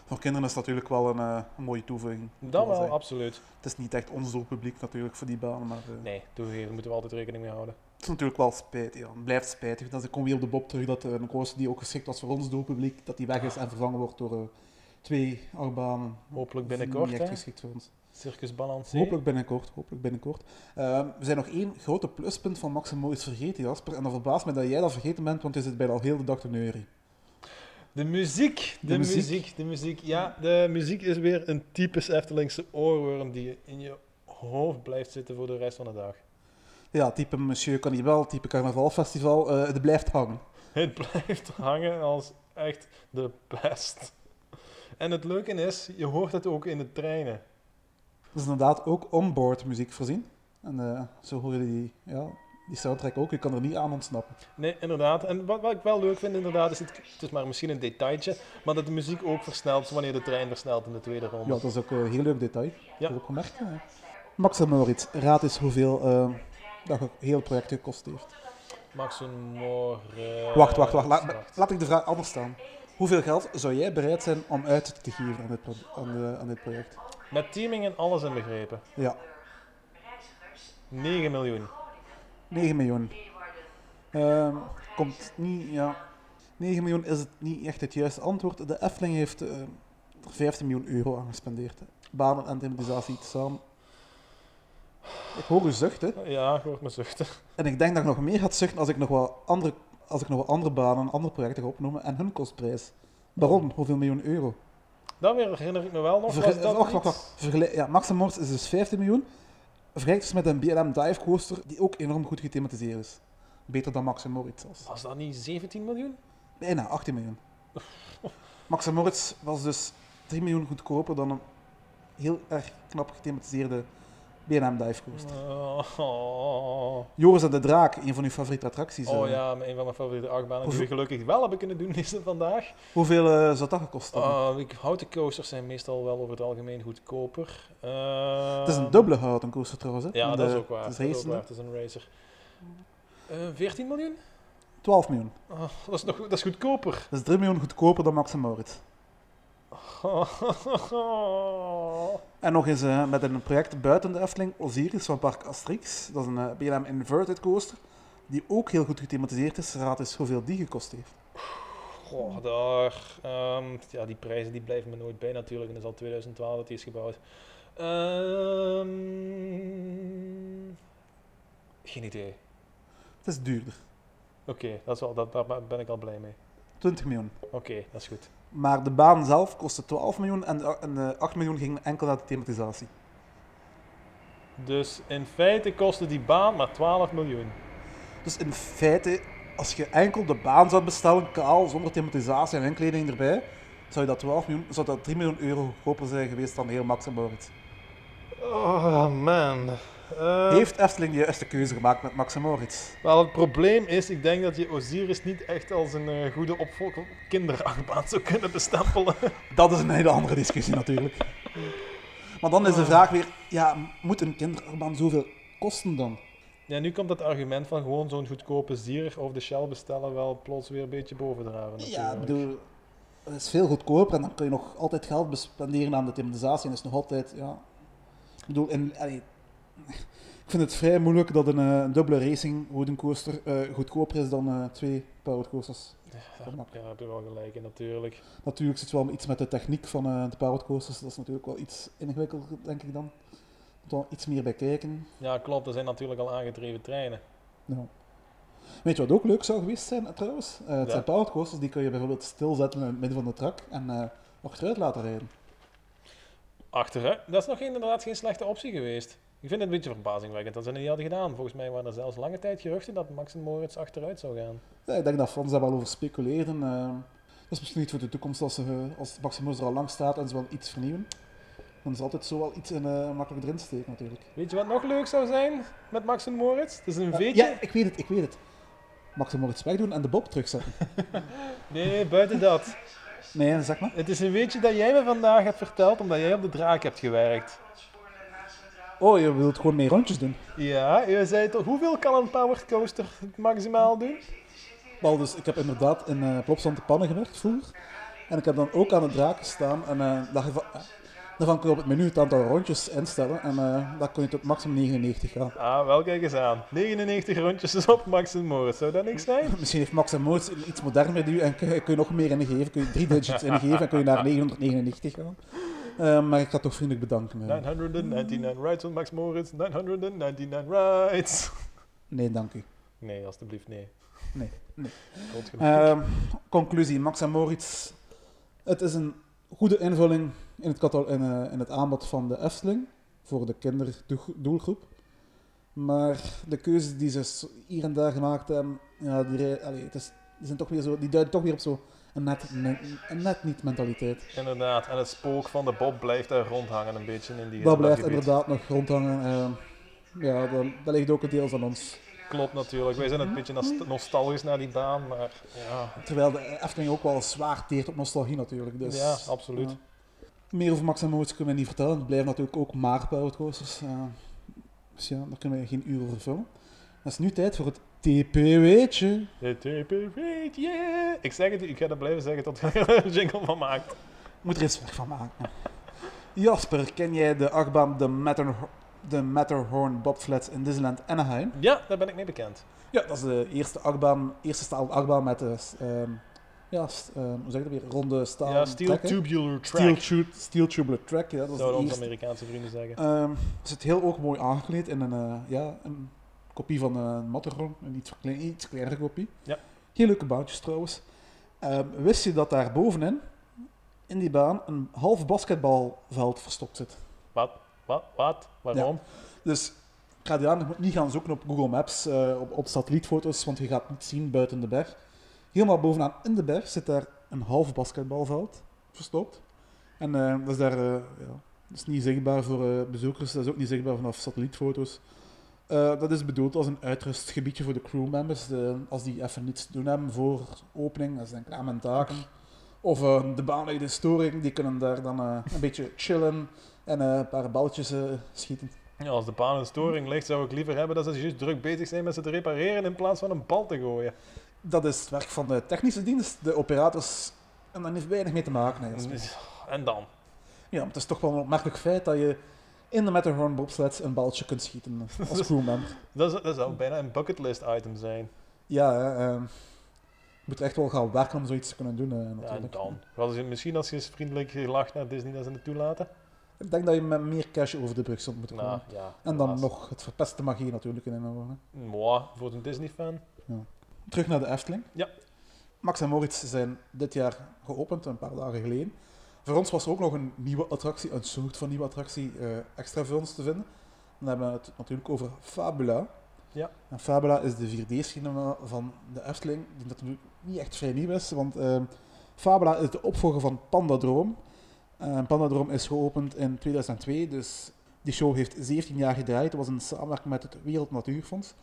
Voor kinderen is het natuurlijk wel een, uh, een mooie toevoeging. Dat wel, absoluut. Het is niet echt ons doelpubliek natuurlijk voor die banen, maar... Uh, nee, toegeven, daar moeten we altijd rekening mee houden. Het is natuurlijk wel spijtig, ja. Het blijft spijtig. Dat ik kom weer op de bob terug dat een coaster die ook geschikt was voor ons doelpubliek, dat die weg is en vervangen wordt door twee achtbanen. Hopelijk binnenkort, Niet echt geschikt voor ons. Circus Balance. Hopelijk binnenkort, hopelijk binnenkort. Uh, we zijn nog één grote pluspunt van Max en Morris vergeten, Jasper. En dat verbaast me dat jij dat vergeten bent, want je zit bijna al heel de dag te neuren. De muziek, de, de muziek. muziek. de muziek. Ja, de muziek is weer een typisch Eftelingse oorworm die in je hoofd blijft zitten voor de rest van de dag. Ja, type Monsieur Cannibal, type Carnavalfestival, uh, het blijft hangen. Het blijft hangen als echt de pest. En het leuke is, je hoort het ook in de treinen. Het is inderdaad ook onboard muziek voorzien. En uh, zo hoor je die, ja, die soundtrack ook. Je kan er niet aan ontsnappen. Nee, inderdaad. En wat, wat ik wel leuk vind, inderdaad, is het, het is maar misschien een detailtje, maar dat de muziek ook versnelt wanneer de trein versnelt in de tweede ronde. Ja, dat is ook een heel leuk detail. Ja. Dat ook gemerkt. Max en Moritz, raad eens hoeveel uh, dat het hele project gekost heeft. Max en Moritz... Wacht, wacht, wacht. La, laat ik de vraag anders staan. Hoeveel geld zou jij bereid zijn om uit te geven aan dit, aan de, aan dit project? Met teaming en alles inbegrepen? Ja. 9 miljoen. 9 miljoen. Uh, komt niet, ja. 9 miljoen is het niet echt het juiste antwoord. De Efteling heeft uh, 15 miljoen euro aan gespendeerd. Banen en thematisatie samen. Ik hoor u zuchten. Ja, ik hoor me zuchten. En ik denk dat ik nog meer had zuchten als ik nog wat andere, als ik nog wat andere banen, andere projecten ga opnoemen en hun kostprijs. Baron, hoeveel miljoen euro? Dat weer herinner ik me wel nog. Verge dat wacht, wacht, wacht. Vergelijk, ja, Max is dus 15 miljoen. Vergelijk dus met een BLM Dive Coaster die ook enorm goed gethematiseerd is. Beter dan Max Moritz zelfs. Was dat niet 17 miljoen? Bijna, 18 miljoen. Max Moritz was dus 3 miljoen goedkoper dan een heel erg knap gethematiseerde BNM Dive Coaster. Oh. Joris en de Draak, een van uw favoriete attracties. Oh ja, een van mijn favoriete achtbanen die we gelukkig wel hebben kunnen doen is vandaag. Hoeveel uh, zou dat gekost hebben? Uh, ik, houten coasters zijn meestal wel over het algemeen goedkoper. Uh, het is een dubbele houten coaster trouwens. Hè? Ja, de, dat is ook waar. Het is, dat is, ook waar. Het is een racer. 14 miljoen? 12 miljoen. Oh, dat, is nog, dat is goedkoper. Dat is 3 miljoen goedkoper dan Max Moritz. En nog eens uh, met een project buiten de Efteling, Osiris van Park Asterix. Dat is een uh, BLM Inverted Coaster, die ook heel goed gethematiseerd is. Raad eens hoeveel die gekost heeft. Goh, daar, um, ja, die prijzen die blijven me nooit bij natuurlijk. En dat is al 2012 dat die is gebouwd. Um, geen idee. Het is duurder. Oké, okay, dat is dat, daar ben ik al blij mee. 20 miljoen. Oké, okay, dat is goed. Maar de baan zelf kostte 12 miljoen en, de, en de 8 miljoen ging enkel naar de thematisatie. Dus in feite kostte die baan maar 12 miljoen. Dus in feite, als je enkel de baan zou bestellen, kaal, zonder thematisatie en inkleding erbij, zou, je dat 12 miljoen, zou dat 3 miljoen euro goedkoper zijn geweest dan heel Max en Moritz. Oh man. Uh, Heeft Efteling de juiste keuze gemaakt met Max en Moritz? Wel, het probleem is, ik denk dat je Osiris niet echt als een uh, goede opvolg kinderachtbaan zou kunnen bestempelen. Dat is een hele andere discussie natuurlijk. Maar dan is de vraag weer, ja, moet een kinderachtbaan zoveel kosten dan? Ja, nu komt het argument van gewoon zo'n goedkope zier of de Shell bestellen wel plots weer een beetje bovendraven. Natuurlijk. Ja, ik bedoel, het is veel goedkoper en dan kun je nog altijd geld bespenderen aan de thematisatie en is nog altijd, ja... Ik bedoel, in, allee, ik vind het vrij moeilijk dat een, een dubbele racing wooden coaster uh, goedkoper is dan uh, twee powered coasters. Ja, daar heb je wel gelijk in, natuurlijk. Natuurlijk zit wel iets met de techniek van uh, de powered coasters. Dat is natuurlijk wel iets ingewikkelder, denk ik dan. Moet wel iets meer bij kijken. Ja, klopt. Er zijn natuurlijk al aangedreven treinen. Ja. Weet je wat ook leuk zou geweest zijn trouwens? het ja. zijn powered coasters die kun je bijvoorbeeld stilzetten in het midden van de track en achteruit laten rijden. Achteruit. Dat is nog inderdaad geen slechte optie geweest. Ik vind het een beetje verbazingwekkend dat ze het niet hadden gedaan. Volgens mij waren er zelfs lange tijd geruchten dat Max en Moritz achteruit zou gaan. Ja, ik denk dat Frans daar wel over speculeerden. eh. dat is misschien niet voor de toekomst als, ze, eh, als Max Moritz er al lang staat en ze wel iets vernieuwen. Dan is altijd zo wel iets in, eh, makkelijk erin steken natuurlijk. Weet je wat nog leuk zou zijn met Max en Moritz? Het is een Ja, veetje. ja, ik weet het, ik weet het. Max en Moritz wegdoen en de Bob terugzetten. Nee, buiten dat. Nee, zeg maar. Het is een weetje dat jij me vandaag hebt verteld omdat jij op de draak hebt gewerkt. Oh, je wilt gewoon meer rondjes doen. Ja, je zei toch, hoeveel kan een powered coaster maximaal doen? Wel, dus ik heb inderdaad in uh, de pannen gewerkt vroeger. En ik heb dan ook aan de draak gestaan. En eh dat je van- eh, daarvan kun je op het menu het aantal rondjes instellen. En eh dan kun je tot maximum 99 gaan. Ah, wel kijk eens aan. 99 rondjes is op Max en Moritz. Zou dat niks zijn? Misschien heeft Max en Moritz iets modern menu en kun je, kun je nog meer ingeven. Kun je drie digits ingeven en kun je naar 999 gaan. Eh, maar ik ga toch vriendelijk bedanken. eh. 999 rides on Max Moritz, 999 rides. Nee, dank u. Nee, alstublieft nee. Nee, nee. Ehm, conclusie, Max en Moritz. Het is een goede invulling in het, in, eh, in het aanbod van de Efteling voor de kinderdoelgroep. Maar de keuzes die ze hier en daar gemaakt hebben, ja, die, allee, het is, die, zijn toch weer zo, die duiden toch weer op net, een net niet mentaliteit. Inderdaad, en het spook van de Bob blijft daar rondhangen een beetje in die Dat blijft gebied. inderdaad nog rondhangen. ehm, ja, dat, dat ligt ook een deels aan ons. Klopt natuurlijk, wij zijn een beetje nost- nostalgisch naar die baan, maar ja, Terwijl de Efteling ook wel zwaar teert op nostalgie natuurlijk. Dus, ja absoluut. ja. Meer over Max en Moritz kunnen we niet vertellen. Het blijven natuurlijk ook maar powered coasters. eh, dus ja, daar kunnen we geen uur over vullen. Het is nu tijd voor het TPW'tje. Het TPV, yeah! Ik zeg het, ik ga dat blijven zeggen tot je er een jingle van maakt. Ik moet er eens weg van maken. Jasper, ken jij de achtbaan de, Matterhorn, de Matterhorn Bobsleds in Disneyland Anaheim? Ja, daar ben ik mee bekend. Ja, dat is de eerste achtbaan, eerste stalen achtbaan met de, ehm, ja, ehm, hoe zeg je dat weer, ronde stalen ja, Steel. Tubular Steel, Track, tu- steel tubular track, ja, dat zouden onze. Amerikaanse vrienden zeggen. Ehm zit heel ook mooi aangekleed in een, eh, ja, een kopie van een Matterhorn, een iets, klein, iets kleinere kopie. Ja. Heel leuke baantjes trouwens. Ehm, wist je dat daar bovenin, in die baan, een half basketbalveld verstopt zit? Wat? Wat? Wat? Waarom? Dus ik ga die aan, je moet niet gaan zoeken op Google Maps, eh, op, op satellietfoto's, want je gaat het niet zien buiten de berg. Helemaal bovenaan in de berg zit daar een half basketbalveld verstopt. En eh, dat is daar eh, ja, dat is niet zichtbaar voor eh, bezoekers, dat is ook niet zichtbaar vanaf satellietfoto's. Eh, dat is bedoeld als een uitrustgebiedje voor de crewmembers, de, als die even niets te doen hebben voor opening, dat is dan klaar met taken. Of eh, de baanlijden storing, die kunnen daar dan eh, een beetje chillen en een paar balletjes schieten. Ja, als de baan een storing ligt, zou ik liever hebben dat ze juist druk bezig zijn met ze te repareren in plaats van een bal te gooien. Dat is het werk van de technische dienst, de operators, en daar heeft weinig mee te maken. En dan? Ja, maar het is toch wel een opmerkelijk feit dat je in de Matterhorn bobsleds een balletje kunt schieten als crewmember. Dat, is- dat zou bijna een bucketlist item zijn. Ja, ehm, je moet echt wel gaan werken om zoiets te kunnen doen. eh, Ja, en natuurlijk. dan? Ze misschien als je eens vriendelijk gelacht naar Disney dat ze het toelaten? Ik denk dat je met meer cash over de brug zult moeten komen. Nou, ja. en dan nog het verpeste magie natuurlijk in inhouden. Moi, voor een Disney-fan. Terug naar de Efteling. Ja. Max en Moritz zijn dit jaar geopend, een paar dagen geleden. Voor ons was er ook nog een nieuwe attractie, een soort van nieuwe attractie, eh, extra voor ons te vinden. Dan hebben we het natuurlijk over Fabula. Ja. En Fabula is de 4D-cinema van de Efteling, die natuurlijk niet echt vrij nieuw is, want eh, Fabula is de opvolger van Pandadroom. Uh, Pandadroom is geopend in 2002, dus die show heeft 17 jaar gedraaid. Het was een samenwerking met het Wereld Natuurfonds.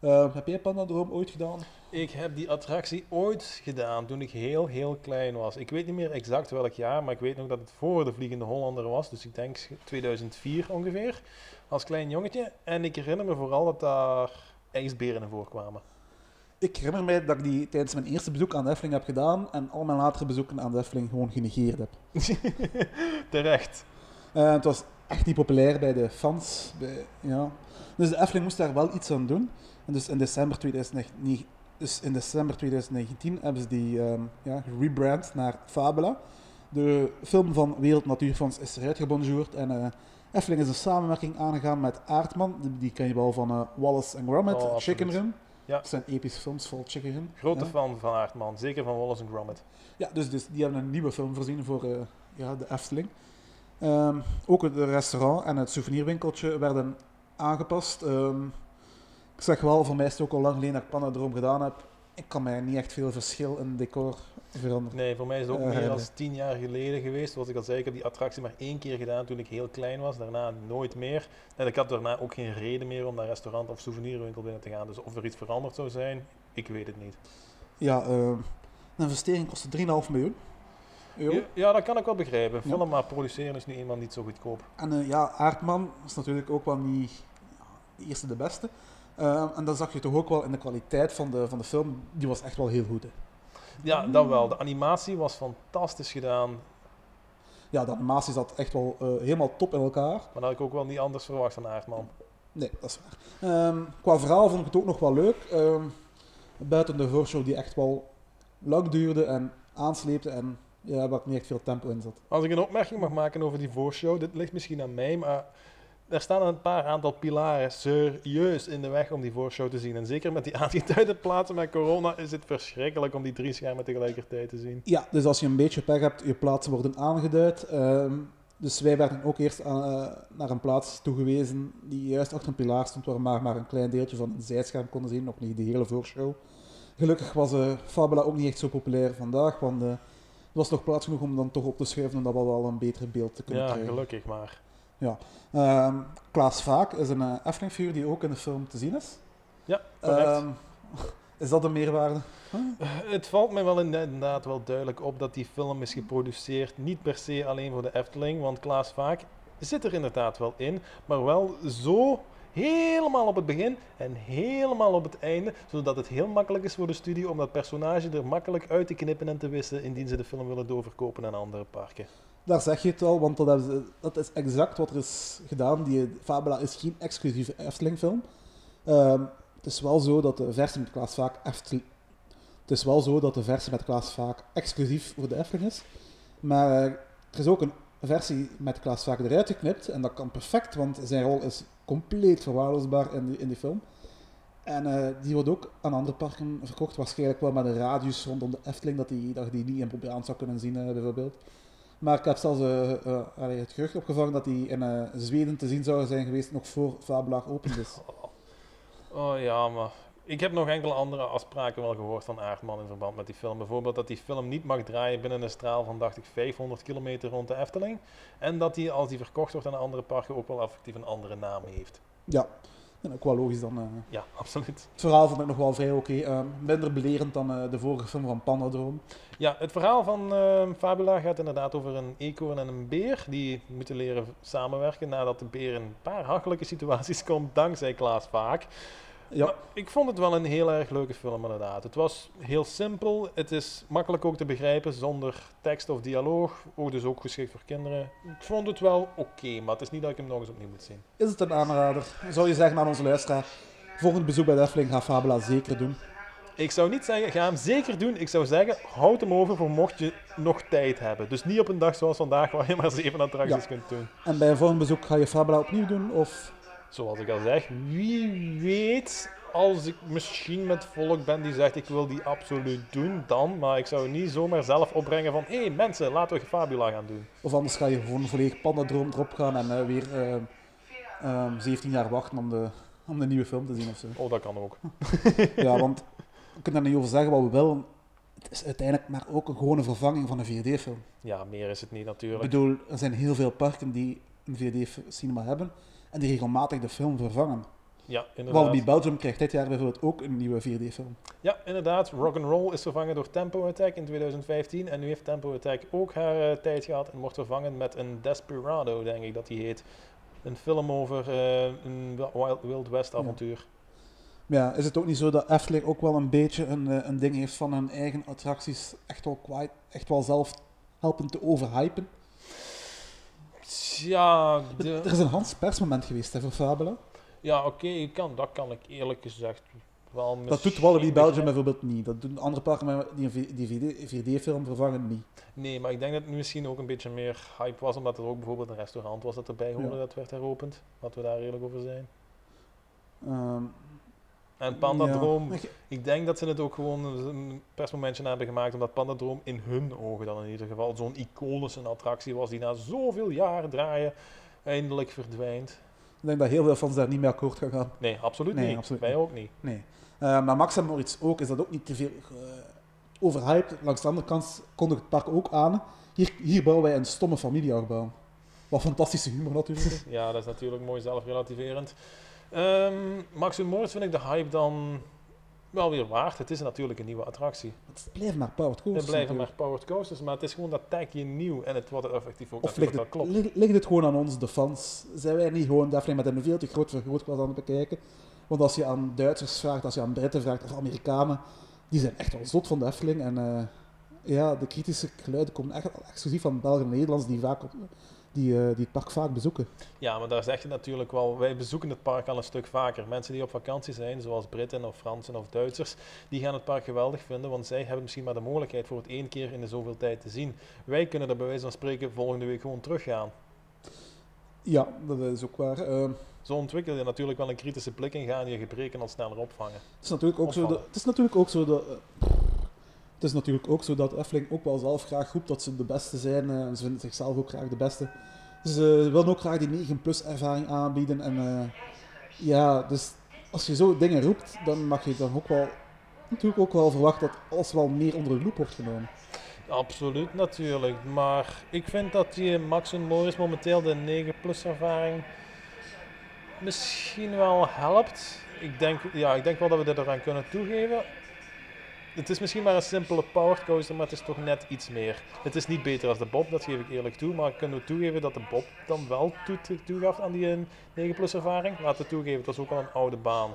Eh, heb jij Pandadroom ooit gedaan? Ik heb die attractie ooit gedaan toen ik heel, heel klein was. Ik weet niet meer exact welk jaar, maar ik weet nog dat het voor de Vliegende Hollander was. Dus ik denk 2004 ongeveer, als klein jongetje. En ik herinner me vooral dat daar ijsberen in voorkwamen. Ik herinner mij dat ik die tijdens mijn eerste bezoek aan de Efteling heb gedaan en al mijn latere bezoeken aan de Efteling gewoon genegeerd heb. Terecht. Eh, het was echt niet populair bij de fans. Bij, ja. Dus de Efteling moest daar wel iets aan doen. En dus in december 2019, dus in december 2019 hebben ze die ehm ja, rebrand naar Fabula. De film van Wereld Natuurfonds is eruit gebonjourd en Efteling is een samenwerking aangegaan met Aardman. Die, ken je wel van eh, Wallace and Gromit, Oh. Chicken Run. Ja. Dat zijn epische films vol Chicken Run. Grote Ja. fan van Aardman, zeker van Wallace en Gromit. Ja, dus, dus die hebben een nieuwe film voorzien voor eh, ja, de Efteling. Ehm, ook het restaurant en het souvenirwinkeltje werden aangepast. Ehm, ik zeg wel, voor mij is het ook al lang geleden dat ik Panadroom gedaan heb. Ik kan mij niet echt veel verschil in decor veranderen. Nee, voor mij is het ook Eh, meer dan tien jaar geleden geweest. Zoals ik al zei, ik heb die attractie maar één keer gedaan toen ik heel klein was. Daarna nooit meer. En ik had daarna ook geen reden meer om naar restaurant of souvenirwinkel binnen te gaan. Dus of er iets veranderd zou zijn, ik weet het niet. Ja, ehm, een investering kostte 3,5 miljoen euro. Ja, dat kan ik wel begrijpen. Ja. Film maar produceren is nu eenmaal niet zo goedkoop. En eh, ja, Aardman is natuurlijk ook wel niet ja, de eerste de beste. Ehm, en dat zag je toch ook wel in de kwaliteit van de, van de film. Die was echt wel heel goed. Hè. Ja, dat wel. De animatie was fantastisch gedaan. Ja, de animatie zat echt wel eh, helemaal top in elkaar. Maar dat had ik ook wel niet anders verwacht van Aardman. Nee, dat is waar. Ehm, qua verhaal vond ik het ook nog wel leuk. Ehm, buiten de voorshow die echt wel lang duurde en aansleepte en ja, waar niet echt veel tempo in zat. Als ik een opmerking mag maken over die voorshow, dit ligt misschien aan mij, maar er staan een paar aantal pilaren serieus in de weg om die voorshow te zien. En zeker met die aangeduide plaatsen met corona is het verschrikkelijk om die drie schermen tegelijkertijd te zien. Ja, dus als je een beetje pech hebt, je plaatsen worden aangeduid. Ehm, dus wij werden ook eerst aan, eh, naar een plaats toegewezen die juist achter een pilaar stond, waar we maar, maar een klein deeltje van een zijscherm konden zien, nog niet de hele voorshow. Gelukkig was eh, Fabula ook niet echt zo populair vandaag, want eh, er was nog plaats genoeg om dan toch op te schuiven, omdat we wel een beter beeld te kunnen Ja, krijgen. gelukkig maar. Ehm, Klaas Vaak is een uh, Efteling-figuur die ook in de film te zien is. Ja, correct. Ehm, is dat een meerwaarde? Het valt mij wel inderdaad wel duidelijk op dat die film is geproduceerd niet per se alleen voor de Efteling, want Klaas Vaak zit er inderdaad wel in, maar wel zo helemaal op het begin en helemaal op het einde, zodat het heel makkelijk is voor de studio om dat personage er makkelijk uit te knippen en te wissen indien ze de film willen doorverkopen aan andere parken. Daar zeg je het al, want dat, dat is exact wat er is gedaan. Die Fabula is geen exclusieve Efteling-film. Ehm, het is wel zo dat de versie met Klaas Vaak Eftel- Het is wel zo dat de versie met Klaas Vaak exclusief voor de Efteling is. Maar er is ook een versie met Klaas Vaak eruit geknipt. En dat kan perfect, want zijn rol is compleet verwaarloosbaar in die, in die film. En eh, die wordt ook aan andere parken verkocht. Waarschijnlijk wel met een radius rondom de Efteling, dat, die, dat die niet in Probeaan zou kunnen zien, eh, bijvoorbeeld. Maar ik heb zelfs eh, eh, allee, het gerucht opgevangen dat die in eh, Zweden te zien zou zijn geweest, nog voor Fabula geopend is. Oh ja, maar ik heb nog enkele andere afspraken wel gehoord van Aardman in verband met die film. Bijvoorbeeld dat die film niet mag draaien binnen een straal van, dacht ik, 500 kilometer rond de Efteling. En dat die, als die verkocht wordt aan andere parken, ook wel effectief een andere naam heeft. Ja, en ook wel logisch dan. eh. Ja, absoluut. Het verhaal vond ik nog wel vrij oké. eh, minder belerend dan eh, de vorige film van Pandadroom. Ja, het verhaal van ehm, Fabula gaat inderdaad over een eekhoorn en een beer. Die moeten leren samenwerken nadat de beer in een paar hachelijke situaties komt, dankzij Klaas Vaak. Ja, Maar ik vond het wel een heel erg leuke film inderdaad. Het was heel simpel, het is makkelijk ook te begrijpen zonder tekst of dialoog. Ook dus ook geschikt voor kinderen. Ik vond het wel oké, maar het is niet dat ik hem nog eens opnieuw moet zien. is het een aanrader? Zou je zeggen aan onze luisteraar? Volgend bezoek bij de Efteling gaat Fabula zeker doen. Ik zou niet zeggen, ga hem zeker doen. Ik zou zeggen, houd hem over voor mocht je nog tijd hebben. Dus niet op een dag zoals vandaag waar je maar zeven attracties Ja. kunt doen. En bij een volgend bezoek ga je Fabula opnieuw doen? Of Zoals ik al zeg, wie weet als ik misschien met volk ben die zegt ik wil die absoluut doen, dan. Maar ik zou niet zomaar zelf opbrengen van hé hey, mensen, laten we Fabula gaan doen. Of anders ga je gewoon volledig Pandadroom erop gaan en eh, weer eh, ehm, 17 jaar wachten om de, om de nieuwe film te zien of zo. Oh, dat kan ook. Ja, want we kunnen er niet over zeggen wat we willen. Het is uiteindelijk maar ook een gewone vervanging van een 4D-film. Ja, meer is het niet Ik natuurlijk. bedoel, er zijn heel veel parken die een 4D-cinema hebben en die regelmatig de film vervangen. Ja, inderdaad. Walibi Belgium krijgt dit jaar bijvoorbeeld ook een nieuwe 4D-film. Ja, inderdaad. Rock'n'Roll is vervangen door Tempo Attack in 2015. En nu heeft Tempo Attack ook haar eh, tijd gehad en wordt vervangen met een Desperado, denk ik dat die heet. Een film over eh, een Wild, Wild West avontuur. Maar ja, is het ook niet zo dat Efteling ook wel een beetje een, eh, een ding heeft van hun eigen attracties echt wel, kwijt, echt wel zelf helpen te overhypen? Ja, de- Er is een Hans persmoment geweest hè, voor Fabula. ja oké, ik kan, dat kan ik eerlijk gezegd wel Dat doet Walibi Belgium bijvoorbeeld niet. Dat doen andere parken die een die 4D-film vervangen niet. Nee, maar ik denk dat het misschien ook een beetje meer hype was, omdat er ook bijvoorbeeld een restaurant was dat erbij hoorde Ja. dat werd heropend. Laten we daar eerlijk over zijn. Ehm, En Pandadroom, Ja. ik denk dat ze het ook gewoon een persmomentje hebben gemaakt, omdat Pandadroom in hun ogen dan in ieder geval zo'n iconische attractie was die na zoveel jaren draaien eindelijk verdwijnt. Ik denk dat heel veel fans daar niet mee akkoord gaan gaan. Nee, absoluut Nee, niet. absoluut Wij niet. ook niet. Nee. Eh, maar Max en Moritz ook, is dat ook niet te veel eh, overhyped. Langs de andere kant kondigt het park ook aan. Hier, hier bouwen wij een stomme familieachtbaan. Wat fantastische humor natuurlijk. Ja, dat is natuurlijk mooi zelfrelativerend. Ehm Max Moritz vind ik de hype dan wel weer waard. Het is natuurlijk een nieuwe attractie. Het blijft maar powered Het coasters. blijven maar powered coasters, maar het is gewoon dat tagje nieuw en het wordt effectief ook Of ligt het, wel klopt. ligt, ligt het gewoon aan ons, de fans? Zijn wij niet gewoon Daphne met een veel te groot vergrootglas aan het bekijken? Want als je aan Duitsers vraagt, als je aan Britten vraagt of Amerikanen, die zijn echt wel zot van de Efteling. En eh, ja, de kritische geluiden komen echt exclusief van Belgen en Nederlands die, vaak op, die, eh, die het park vaak bezoeken. Ja, maar daar zeg je natuurlijk wel, wij bezoeken het park al een stuk vaker. Mensen die op vakantie zijn, zoals Britten of Fransen of Duitsers, die gaan het park geweldig vinden, want zij hebben misschien maar de mogelijkheid voor het één keer in de zoveel tijd te zien. Wij kunnen er bij wijze van spreken volgende week gewoon teruggaan. Ja, dat is ook waar. Eh, Zo ontwikkel je natuurlijk wel een kritische blik en gaan je gebreken al sneller opvangen. Het is natuurlijk ook zo dat, het is natuurlijk ook zo dat, het is natuurlijk ook zo dat Efteling ook wel zelf graag roept dat ze de beste zijn. eh, en ze vinden zichzelf ook graag de beste. Ze willen ook graag die 9 plus ervaring aanbieden. En eh, ja, dus als je zo dingen roept, dan mag je dan ook wel natuurlijk ook wel verwachten dat alles wel meer onder de loep wordt genomen. Absoluut natuurlijk, maar ik vind dat die Max en Morris momenteel de 9 plus ervaring misschien wel helpt. Ik denk, ja, ik denk wel dat we dit eraan kunnen toegeven. Het is misschien maar een simpele powered coaster, maar het is toch net iets meer. Het is niet beter als de Bob, dat geef ik eerlijk toe, maar kunnen we toegeven dat de Bob dan wel toe, toegaf aan die eh, 9 plus ervaring? Laten we toegeven, het was ook al een oude baan.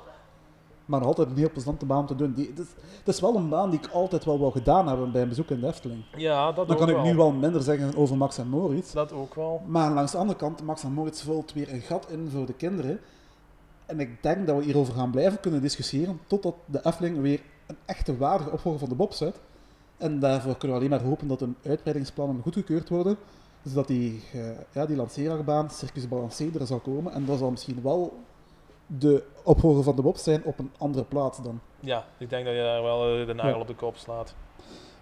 Maar nog altijd een heel plezante baan te doen. Die, het, is, het is wel een baan die ik altijd wel wou gedaan hebben bij een bezoek in de Efteling. Ja, dat Dan ook kan ik wel. nu wel minder zeggen over Max en Moritz. Dat ook wel. Maar langs de andere kant, Max en Moritz vult weer een gat in voor de kinderen. En ik denk dat we hierover gaan blijven kunnen discussiëren totdat de Efteling weer een echte waardige opvolger van de Bob zet. En daarvoor kunnen we alleen maar hopen dat hun uitbreidingsplannen goedgekeurd worden. Zodat die, eh, ja, die lanceeraarbaan, Circus Balancé, er zal komen. En dat zal misschien wel de opvolger van de Bob zijn op een andere plaats dan. Ja, ik denk dat je daar wel eh, de nagel op de kop slaat.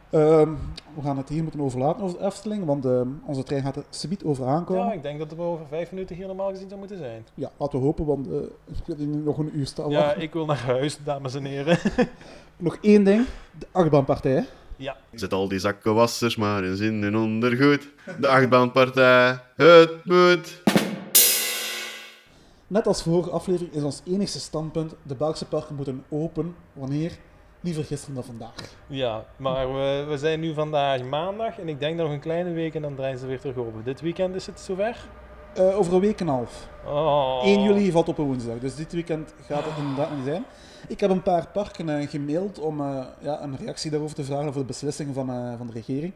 Ehm, we gaan het hier moeten overlaten over de Efteling, want ehm, onze trein gaat er subiet over aankomen. Ja, ik denk dat we over vijf minuten hier normaal gezien zou moeten zijn. Ja, laten we hopen, want eh, ik wil nu nog een uur staan Ja, ik wil naar huis, dames en heren. Nog één ding, de achtbaanpartij. Ja, Zet al die zakkenwassers maar eens in hun ondergoed. De achtbaanpartij, het moet. Net als vorige aflevering is ons enigste standpunt, de Belgische parken moeten open, wanneer? Liever gisteren dan vandaag. ja maar we, we zijn nu vandaag maandag en ik denk nog een kleine week en dan draaien ze weer terug open. Dit weekend is het zover? Eh, over een week en een half. Oh. 1 juli valt op een woensdag, dus dit weekend gaat het inderdaad niet zijn. Ik heb een paar parken eh, gemaild om eh, ja, een reactie daarover te vragen over de beslissing van, van de regering.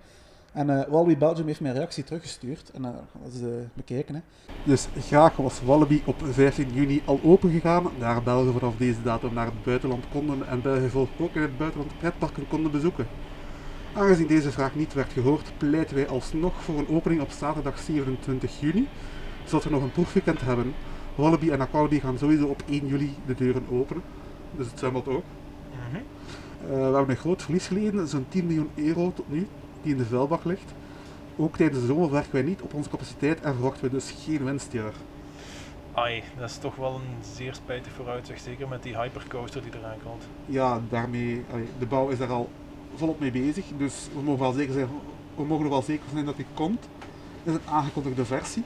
En eh Wallaby Belgium heeft mij een reactie teruggestuurd. En eh, dat is eh, bekijken. Hè. Dus graag was Wallaby op 15 juni al open gegaan. Daar Belgen vanaf deze datum naar het buitenland konden en bijgevolg ook in het buitenland pretparken konden bezoeken. Aangezien deze vraag niet werd gehoord, pleiten wij alsnog voor een opening op zaterdag 27 juni, zodat we nog een proefweekend hebben. Wallaby en Aquaudi gaan sowieso op 1 juli de deuren openen. Dus het zwembad ook. Mhm. Eh, we hebben een groot verlies geleden, zo'n 10 miljoen euro tot nu, die in de vuilbak ligt. Ook tijdens de zomer werken wij niet op onze capaciteit en verwachten we dus geen winstjaar. Ai, dat is toch wel een zeer spijtig vooruitzicht, zeker met die hypercoaster die eraan komt. Ja, daarmee, de bouw is daar al volop mee bezig, dus we mogen wel zeker zijn, we mogen er wel zeker van zijn dat die komt. Dat is een aangekondigde versie.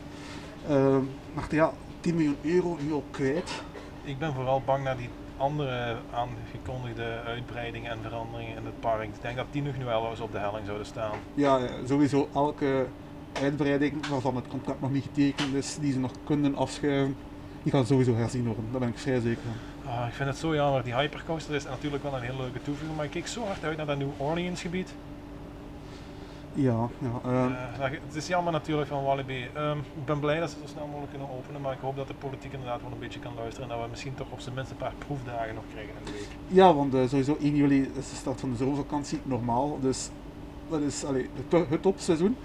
Ehm, maar ja, 10 miljoen euro nu al kwijt. Ik ben vooral bang naar die andere aangekondigde uitbreidingen en veranderingen in het park. Ik denk dat die nog nu wel eens op de helling zouden staan. Ja, sowieso elke uitbreiding waarvan het contract nog niet getekend is, die ze nog kunnen afschuiven, die gaan sowieso herzien worden. Daar ben ik vrij zeker van. Ah, ik vind het zo jammer. Die hypercoaster is natuurlijk wel een hele leuke toevoeging, maar ik keek zo hard uit naar dat New Orleans gebied. Ja, ja. ehm, Eh, dat- het is jammer natuurlijk van Walibi. Ehm, ik ben blij dat ze het zo snel mogelijk kunnen openen, maar ik hoop dat de politiek inderdaad wel een beetje kan luisteren en dat we misschien toch op zijn minst een paar proefdagen nog krijgen in de week. ja, want eh, sowieso 1 juli is de start van de zomervakantie, normaal. Dus dat is allee, het, to- het topseizoen.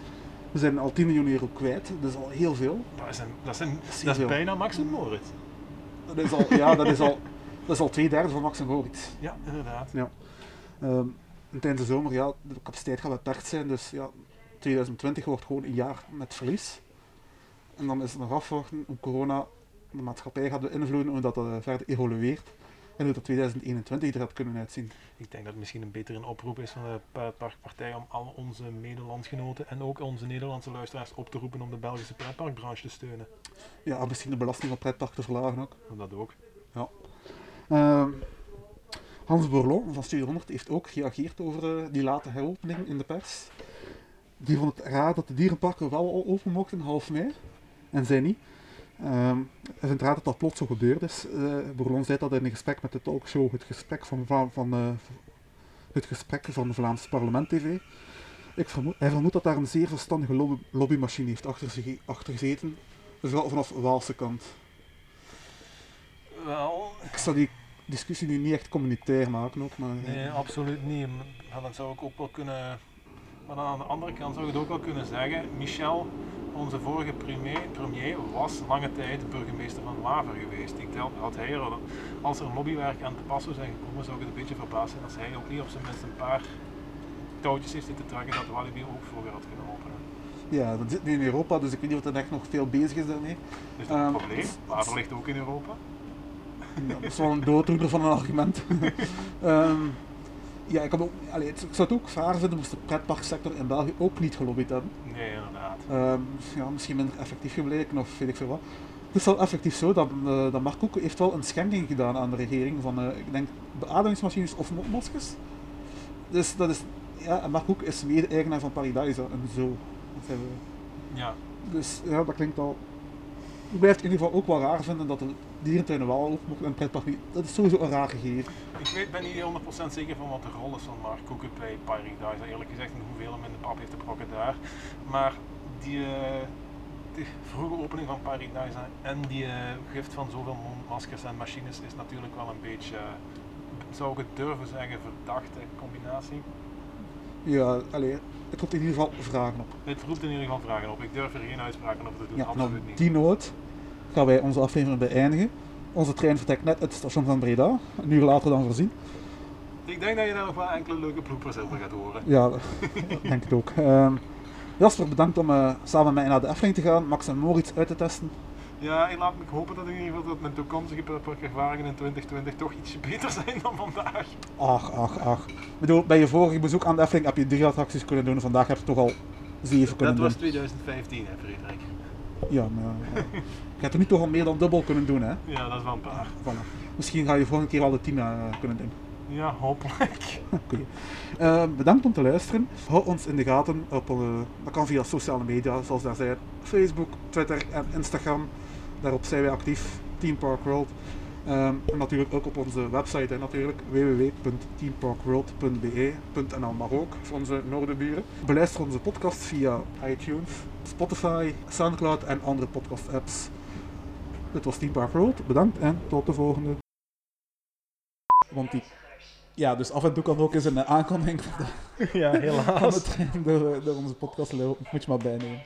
We zijn al 10 miljoen euro kwijt, dat is al heel veel. Dat is, een, dat is, een, is dat is bijna Max en Moritz. Dat is al, ja, dat is al, Dat is al twee derde van Max en Moritz. Ja, inderdaad. Ehm, en tijdens de zomer, ja, de capaciteit gaat beperkt zijn, dus ja, 2020 wordt gewoon een jaar met verlies. En dan is het nog afwachten hoe corona de maatschappij gaat beïnvloeden, hoe dat eh, verder evolueert. En hoe dat 2021 er gaat kunnen uitzien. Ik denk dat het misschien een betere een oproep is van de pretparkpartij om al onze medelandsgenoten en ook onze Nederlandse luisteraars op te roepen om de Belgische pretparkbranche te steunen. Ja, misschien de belasting op pretpark te verlagen ook. Dat ook. Ehm, Hans Bourlon van Studio 100 heeft ook gereageerd over eh, die late heropening in de pers. Die vond het raar dat de dierenparken wel al open mochten half mei en zij niet. Ehm hij vindt raar dat dat plots zo gebeurd is. Eh Bourlon zei dat in een gesprek met de talkshow Het Gesprek van, van, van, eh, het gesprek van de Vlaamse Parlement TV. Ik vermoed, hij vermoedt dat daar een zeer verstandige lobby, lobbymachine heeft achter, zich, achter gezeten. Vooral vanaf Waalse kant. Wel, Ik zal die discussie nu niet echt communitair maken ook, maar... nee, absoluut niet. Maar dan zou ik ook wel kunnen. Maar aan de andere kant zou ik het ook wel kunnen zeggen. Michel, onze vorige premier, premier was lange tijd burgemeester van Waver geweest. Ik tel, had hij er, als er lobbywerk aan te pas zou zijn gekomen, zou ik het een beetje verbaasd zijn als hij ook niet op zijn minst een paar touwtjes heeft zitten trekken dat Walibi ook vroeger had kunnen openen. Ja, dat zit nu in Europa, dus ik weet niet of dat echt nog veel bezig is daarmee. Is dat Ehm, een probleem? Waver ligt ook in Europa. Dat is wel een dooddoener van een argument. Ehm, ja, ik, heb ook, allee, het- ik zou het ook raar vinden moest de pretparksector in België ook niet gelobbyd hebben. Nee, inderdaad. Ehm, ja, misschien minder effectief gebleken of weet ik veel wat. Het is wel effectief zo dat, eh, dat Mark heeft wel een schenking gedaan aan de regering van, eh, ik denk, beademingsmachines of mondmaskers. Dus dat is, ja, en Mark is mede-eigenaar van Paradise en zo. Dat zijn we- Ja, Dus ja, dat klinkt al. Ik blijf het in ieder geval ook wel raar vinden dat de dierentuinen wel open mogen en pretpark niet. Dat is sowieso een raar gegeven. Ik weet, ben niet 100% zeker van wat de rol is van Mark bij Paradise. Eerlijk gezegd, en hoeveel hem in de pap heeft gebroken daar. Maar die, eh, de vroege opening van Paradise en die eh, gift van zoveel mondmaskers en machines is natuurlijk wel een beetje, eh, zou ik het durven zeggen, verdachte combinatie. Ja, allee, het roept in ieder geval vragen op. Het roept in ieder geval vragen op. Ik durf er geen uitspraken over te doen, Ja, en absoluut niet. die noot gaan wij onze aflevering beëindigen. Onze trein vertrekt net uit het station van Breda, een uur later dan voorzien. Ik denk dat je daar nog wel enkele leuke bloopers over gaat horen. Ja, dat denk ik ook. Ehm, Jasper, bedankt om eh, samen met mij naar de Efteling te gaan, Max en Moritz uit te testen. Ja, ik laat me hopen dat in ieder geval dat mijn toekomstige pretparkervaringen in 2020 toch ietsje beter zijn dan vandaag. Ach, ach, ach. Ik bedoel, bij je vorige bezoek aan de Efteling heb je drie attracties kunnen doen, vandaag heb je toch al zeven kunnen Dat was doen. 2015, hè, Frederik. Ja, maar ja. Je hebt er nu toch al meer dan dubbel kunnen doen, hè? Ja, dat is wel een paar. Voilà. Misschien ga je volgende keer al de tien eh, kunnen doen. Ja, hopelijk. Oké. Eh, bedankt om te luisteren. Hou ons in de gaten. Op, eh, dat kan via sociale media, zoals daar zijn. Facebook, Twitter en Instagram. Daarop zijn wij actief. Team Park World. Ehm, en natuurlijk ook op onze website, hè, natuurlijk www.teamparkworld.be.nl, maar ook voor onze noordenburen. Beluister onze podcast via iTunes, Spotify, Soundcloud en andere podcast apps. Dit was Team World. Bedankt en tot de volgende. Want die... Ja, dus af en toe kan ook eens een eh, aankondiging van de Ja, helaas. trein door, door onze podcast lopen. Moet je maar bijnemen.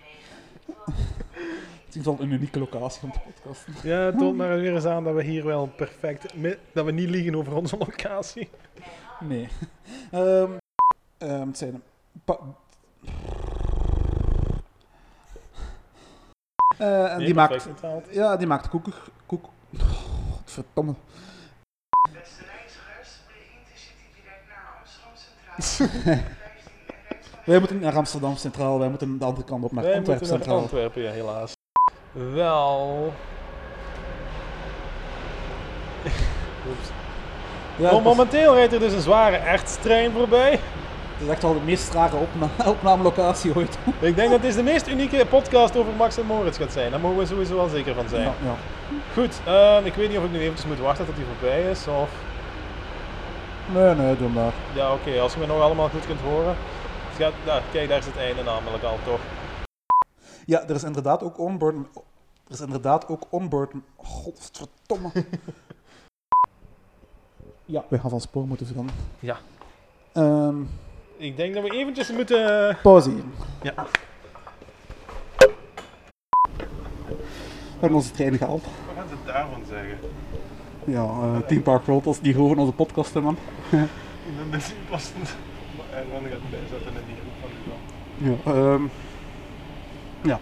Het is wel een unieke locatie om te podcasten. Ja, het toont maar weer eens aan dat we hier wel perfect, dat we niet liegen over onze locatie. Nee. Ehm ehm, het zijn een Eh, Nee, die maakt, ja, die maakt koeken. Koek. Godverdomme. Beste reizigers, de Intercity direct naar Amsterdam Centraal. 15 en rechts van Wij moeten niet naar Amsterdam Centraal, wij moeten de andere kant op naar Wij Antwerpen naar Centraal. Antwerpen, ja, helaas. Wel. Ja, momenteel rijdt er dus een zware ertstrein voorbij. Het is echt wel de meest rare opna opnamelocatie ooit. Ik denk dat dit de meest unieke podcast over Max en Moritz gaat zijn. Daar mogen we sowieso wel zeker van zijn. Ja, ja. Goed, ehm, ik weet niet of ik nu eventjes moet wachten tot hij voorbij is. Of... Nee, nee, doe maar. Ja, oké, als je me nog allemaal goed kunt horen. Het gaat, nou, kijk, daar is het einde namelijk al toch. Ja, er is inderdaad ook onboard. Er is inderdaad ook onboard. Godverdomme. ja, we gaan van spoor moeten veranderen. Ja. Ehm Ik denk dat we eventjes moeten... pauze hier. Ja. We hebben onze trein gehaald. Wat gaan ze daarvan zeggen? Ja, eh Team Park als die gewoon onze podcast hè, man. De benzineposten. En dan gaat het bijzetten in die groep van u dan. Ja, ehm, ja.